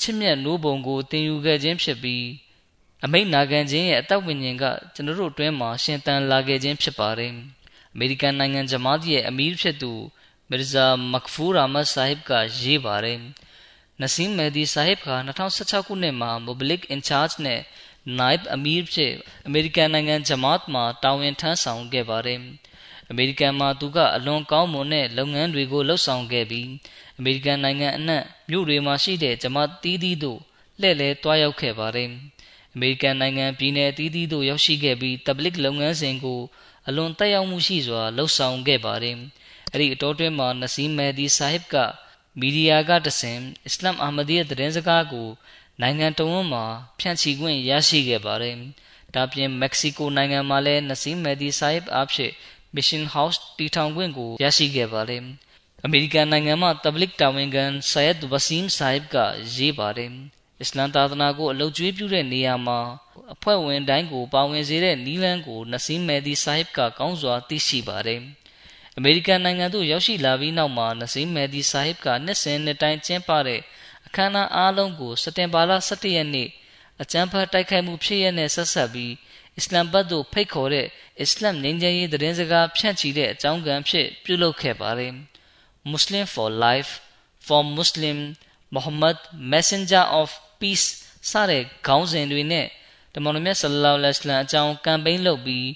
ချစ်မြတ်နိုးပုံကိုတင်ယူခဲ့ခြင်းဖြစ်ပြီးအမိတ်နာခံခြင်းရဲ့အသက်ဝိညာဉ်ကကျွန်တော်တို့အတွင်းမှာရှင်သန်လာခဲ့ခြင်းဖြစ်ပါတယ်။အမေရိကန်နိုင်ငံဂျမားတီရဲ့အမီးဖြစ်သူမီရဇာမက်ဖူရာမတ်ဆာဟစ်ကရေးပါတယ်။ နစီမ်မဲဒီဆာဟစ်က2016ခုနှစ်မှာ Mobilik in charge နဲ့ Naib Amir ဖြစ် အမေရိကန်နိုင်ငံဂျမတ်မှာတာဝန်ထမ်းဆောင်ခဲ့ပါတယ်။အမေရိကန်မှာသူကအလွန်ကောင်းမွန်တဲ့လုပ်ငန်းတွေကိုလှုပ်ဆောင်ခဲ့ပြီးအမေရိကန်နိုင်ငံအနှံ့မြို့တွေမှာရှိတဲ့ဂျမတ်တီးတီးတို့လှည့်လည်တွားရောက်ခဲ့ပါတယ်။အမေရိကန်နိုင်ငံပြည်내တီးတီးတို့ရောက်ရှိခဲ့ပြီးတဘလစ်လုပ်ငန်းစဉ်ကိုအလွန်တက်ရောက်မှုရှိစွာလှုပ်ဆောင်ခဲ့ပါတယ်။အဲ့ဒီအတော်တွင်းမှာနစီမဲဒီဆာဟစ်က မီဒီယာကတဆင်အစ္စလာမ်အာမဒီယသတင်းစကားကို နိုင်ငံတော်ဝန်မှာဖြန့်ချီခွင့်ရရှိခဲ့ပါတယ်။ဒါပြင်မက္ကဆီကိုနိုင်ငံမှာလည်းနစီမဲဒီဆာဟစ်အဖြစ် Mission House တည်ထောင်ခွင့်ကိုရရှိခဲ့ပါတယ်။အမေရိကန်နိုင်ငံမှာတဘလစ်တာဝန်ခံဆာယက်ဝစီမ်ဆာဟစ်ကရေးပါတယ်။အစ္စလမ်သာသနာကိုအလုကျွေးပြုတဲ့နေရာမှာအဖွဲ့ဝင်တိုင်းကိုပါဝင်စေတဲ့နီလန်းကိုနစီမဲဒီဆာဟစ်ကကောင်းစွာသိရှိပါတယ်။ အမေရိကန်နိုင်ငံသို့ရောက်ရှိလာပြီးနောက်မှာနစီမဲဒီဆာဟစ်ကနှစ်စဉ်နှစ်တိုင်းကျင်းပတဲ့အခမ်းအနားအားလုံးကိုစက်တင်ဘာလ17ရက်နေ့အကြမ်းဖက်တိုက်ခိုက်မှုဖြစ်ရတဲ့ဆက်ဆက်ပြီးအစ္စလမ်ဘတ်သို့ဖိတ်ခေါ်တဲ့အစ္စလမ်ငြိမ်းချမ်းရေးသတင်းစကားဖြန့်ချီတဲ့အကြောင်းကံဖြစ်ပြုလုပ်ခဲ့ပါတယ်။ Muslim for Life for Muslim Muhammad Messenger of Peace စတဲ့ခေါင်းစဉ်တွေနဲ့တမန်တော်မြတ်ဆလ္လာလဟ်အလัยဟိဝါစလမ်အကြောင်းကမ်ပိန်းလုပ်ပြီး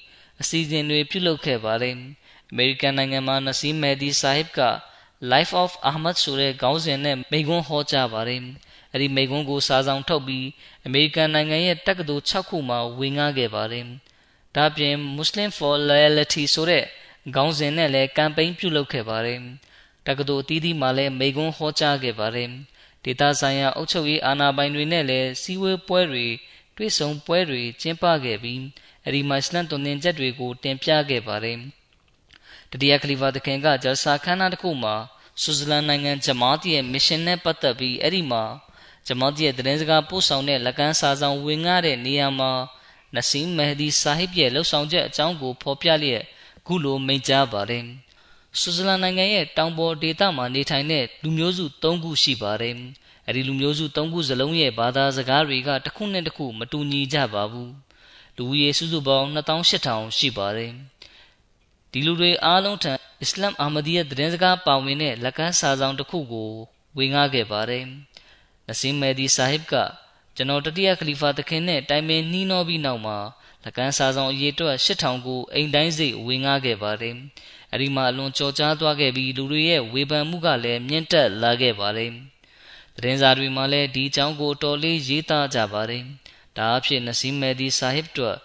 အစီအစဉ်တွေပြုလုပ်ခဲ့ပါတယ်။ အမေရိကန်နိုင်ငံမှာနစီမဲဒီဆာဟစ်က Life of Ahmad ဆိုတဲ့ခေါင်းစဉ်နဲ့မိန့်ခွန်းဟောကြားပါတယ်။အဲဒီမိန့်ခွန်းကိုစာဆောင်ထုတ်ပြီးအမေရိကန်နိုင်ငံရဲ့တက္ကသိုလ်6ခုမှာဝင်ငှခဲ့ပါတယ်။ဒါပြင် Muslim for Loyalty ဆိုတဲ့ခေါင်းစဉ်နဲ့လည်းကမ်ပိန်းပြုလုပ်ခဲ့ပါတယ်။တက္ကသိုလ်အသီးသီးမှာလည်းမိန့်ခွန်းဟောကြားခဲ့ပါတယ်။ဒေသဆိုင်ရာအုပ်ချုပ်ရေးအာဏာပိုင်တွေနဲ့လည်းစီးဝေးပွဲတွေတွေ့ဆုံပွဲတွေကျင်းပခဲ့ပြီးအဲဒီမှာအစ္စလမ်တုံသင်ချက်တွေကိုတင်ပြခဲ့ပါတယ်။ တတိယခလီဖာသခင်ကဂျလ်ဆာခန်းနာတစ်ခုမှာဆွစ်ဇာလန်နိုင်ငံဂျမားတီရဲ့မစ်ရှင်နဲ့ပတ်သက်ပြီးအဲ့ဒီမှာဂျမားတီရဲ့သတင်းစကားပို့ဆောင်တဲ့လက်ကမ်းစာဆောင်ဝင်ငှတဲ့နေရာမှာနစီမ်မဟဒီဆာဟစ်ရဲ့လှုပ်ဆောင်ချက်အကြောင်းကိုဖော်ပြလျက်ခုလိုမိန့်ကြားပါတယ်ဆွစ်ဇာလန်နိုင်ငံရဲ့တောင်ပေါ်ဒေသမှာနေထိုင်တဲ့လူမျိုးစု၃ခုရှိပါတယ်။အဲဒီလူမျိုးစု၃ခုစလုံးရဲ့ဘာသာစကားတွေကတစ်ခုနဲ့တစ်ခုမတူညီကြပါဘူး။လူဦးရေစုစုပေါင်း2800ရှိပါတယ်။ ဒီလူတွေအားလုံးထံအစ္စလာမ်အာမဒီယတ်သတင်းစကားပါဝင်တဲ့လက်ကမ်းစာဆောင်တစ်ခုကိုဝေငှခဲ့ပါတယ်။နစင်မဲဒီဆာဟစ်ကကျွန်တော်တတိယခလီဖာသခင်နဲ့တိုင်ပင်နှီးနှောပြီးနောက်မှာလက်ကမ်းစာဆောင်အရေးအတွက်8000ကိုအိမ်တိုင်းစိတ်ဝေငှခဲ့ပါတယ်။အဲဒီမှာအလွန်ကြော်ကြားသွားခဲ့ပြီးလူတွေရဲ့ဝေဖန်မှုကလည်းမြင့်တက်လာခဲ့ပါတယ်။သတင်းစာတွေမှာလည်းဒီအကြောင်းကိုတော်လေးရေးသားကြပါတယ်။ဒါအဖြစ်နစီမဲဒီဆာဟစ်တို့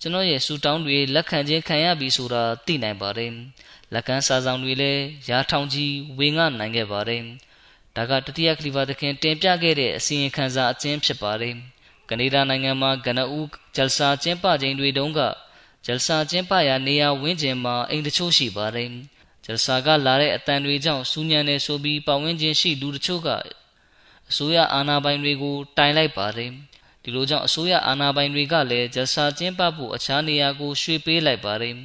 ကျွန်တော်ရဲ့ဆူတောင်းတွေလက်ခံခြင်းခံရပြီဆိုတာသိနိုင်ပါတယ်။လက်ကမ်းစာဆောင်တွေလည်းရာထောင်ကြီးဝေငှနိုင်ခဲ့ပါတယ်။ဒါကတတိယခလီဖာသခင်တင်ပြခဲ့တဲ့အစီရင်ခံစာအကျဉ်းဖြစ်ပါတယ်။ကနေဒါနိုင်ငံမှာကနဦးဂျလ်ဆာကျင်းပခြင်းတွေတုန်းကဂျလ်ဆာကျင်းပရာနေရာဝန်းကျင်မှာအိမ်တချို့ရှိပါတယ်။ဂျလ်ဆာကလာတဲ့အတန်တွေကြောင့်စူးညံနေဆိုပြီးပတ်ဝန်းကျင်ရှိလူတချို့ကအစိုးရအာဏာပိုင်တွေကိုတိုင်လိုက်ပါတယ်။ ဒီလိုကြောင့်အစိုးရအာဏာပိုင်တွေကလည်းဂျဆာကျင်းပဖို့အခြားနေရာကိုရွှေ့ပေးလိုက်ပါတယ်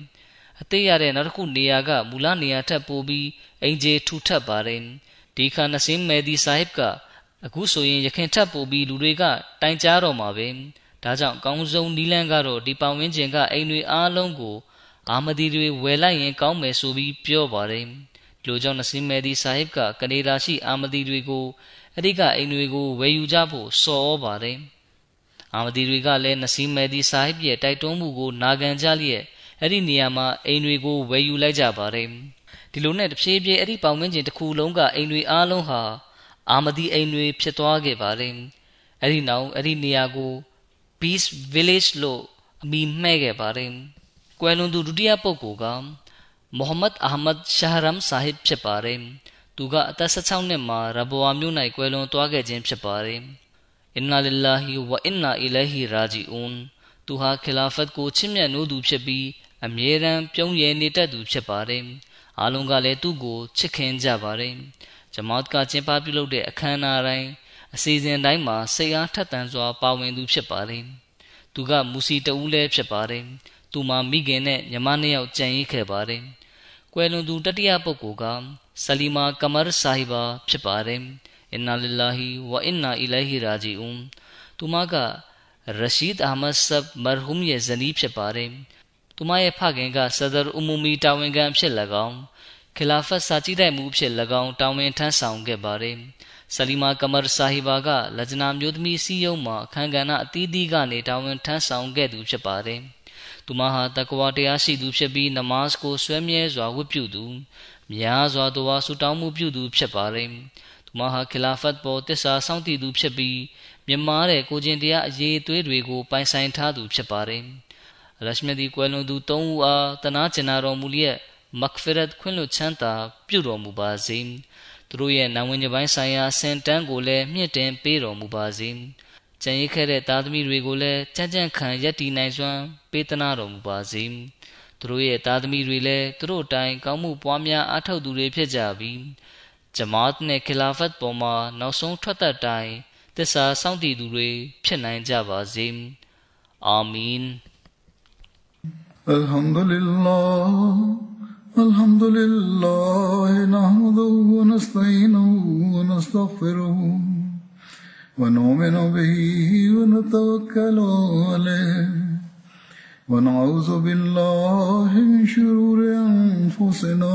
အသေးရတဲ့နောက်တစ်ခုနေရာကမူလနေရာထပ်ပိုပြီးအင်ဂျီထူထပ်ပါတယ်ဒီခါနစင်းမဲဒီဆာဟစ်ကအခုဆိုရင်ရခင်ထပ်ပိုပြီးလူတွေကတိုင်ကြားတော့မှာပဲဒါကြောင့်အကောင်းဆုံးနီလန်းကတော့ဒီပတ်ဝန်းကျင်ကအိမ်တွေအားလုံးကိုအာမဒီတွေဝယ်လိုက်ရင်ကောင်းမယ်ဆိုပြီးပြောပါတယ်ဒီလိုကြောင့်နစင်းမဲဒီဆာဟစ်ကကနေဒါရှိအာမဒီတွေကိုအဓိကအိမ်တွေကိုဝယ်ယူကြဖို့စော်ဩပါတယ် အာမဒီတွေကလည်းနစီမဲဒီဆာဟစ်ရဲ့တိုက်တွန်းမှုကိုနာခံကြလျက်အဲ့ဒီနေရာမှာအိမ်တွေကိုဝယ်ယူလိုက်ကြပါတယ်ဒီလိုနဲ့တဖြည်းဖြည်းအဲ့ဒီပေါင်မင်းကျင်တစ်ခုလုံးကအိမ်တွေအားလုံးဟာအာမဒီအိမ်တွေဖြစ်သွားခဲ့ပါတယ်အဲ့ဒီနောက်အဲ့ဒီနေရာကို Peace Village လို့အမည်မှဲ့ခဲ့ပါတယ်ကွယ်လွန်သူဒုတိယပုဂ္ဂိုလ်ကမိုဟမ္မဒ်အာဟမဒ်ရှာဟရမ်ဆာဟစ်ဖြစ်ပါတယ်သူကအသက်16နှစ်မှာရဘဝမြို့၌ကွယ်လွန်သွားခဲ့ခြင်းဖြစ်ပါတယ် အင်နာလ illah ဝအင်နာအီလိုင်ဟီရာဂျီအွန်သူဟာခလာဖတ်ကိုချစ်မြတ်နိုးသူဖြစ်ပြီးအမြဲတမ်းပြုံးရည်နေတတ်သူဖြစ်ပါတယ်အားလုံးကလည်းသူ့ကိုချစ်ခင်ကြပါတယ်ဂျမတ်ကကျင်းပပြုလုပ်တဲ့အခမ်းအနားတိုင်းအစီအစဉ်တိုင်းမှာစိတ်အားထက်သန်စွာပါဝင်သူဖြစ်ပါတယ်သူကမူစီတဦးလည်းဖြစ်ပါတယ်သူမှာမိခင်နဲ့ညီမနှစ်ယောက်ကြံရိခဲ့ပါတယ်ကွယ်လွန်သူတတိယပုဂ္ဂိုလ်ကဆလီမာကမရ်ဆာဟီဘာဖြစ်ပါတယ် အင်နာလ illah ဝအင်နာအီလိုင်ဟီရာဂျီအွန်သူမကရရှိဒ်အာမတ်ဆပ်မရဟူမ်ရဲ့ဇနီးဖြစ်ပါတယ်သူမရဲ့ဖခင်ကဆဒရ်အူမူမီတာဝန်ခံဖြစ်၎င်းခလာဖတ်စာကြည့်တဲ့မှုဖြစ်၎င်းတာဝန်ထမ်းဆောင်ခဲ့ပါတယ်ဆလီမာကမရ်ဆာဟီဘာကလဂျနာမျိုးသမီးစီယုံမှာအခမ်းကဏ္ဍအသီးသီးကနေတာဝန်ထမ်းဆောင်ခဲ့သူဖြစ်ပါတယ်။သူမဟာတကွာတရားရှိသူဖြစ်ပြီးနမတ်ကိုဆွဲမြဲစွာဝတ်ပြုသူများစွာသောဆူတောင်းမှုပြုသူဖြစ်ပါတယ်။ သူမဟာခလာဖတ်ပေါ်တစ္ဆာစောင့်တည်သူဖြစ်ပြီးမြမားတဲ့ကိုကျင်တရားအရေးအသွေးတွေကို ပိုင်ဆိုင်ထားသူဖြစ်ပါတယ်။ရရှမြဒီကွယ်လွန်သူ၃ဦးအားတနာကျင်နာတော်မူလျက်မဂ်ဖရတ်ခွင့်လွှတ်ချမ်းသာပြုတော်မူပါစေ။သူတို့ရဲ့နာဝင်ကြပိုင်းဆိုင်ရာစင်တန်းကိုလည်းမြင့်တင်ပေးတော်မူပါစေ။ကြံရစ်ခဲ့တဲ့သားသမီးတွေကိုလည်းကြံ့ကြံ့ခံယက်တီနိုင်စွမ်းပေးသနာတော်မူပါစေ။သူတို့ရဲ့သားသမီးတွေလည်းသူတို့တိုင်ကောင်းမှုပွားများအားထုတ်သူတွေဖြစ်ကြပြီး ဂျမာတ်နဲ့ခလာဖတ်ပေါ်မှာနောက်ဆုံးထွက်သက်တိုင်သစ္စာစောင့်တည်သူတွေဖြစ်နိုင်ကြပါစေ။အာမင် الحمد لله الحمد لله نحمده ونستعينه ونستغفره ونؤمن به ونتوكل عليه ونعوذ بالله من شرور أنفسنا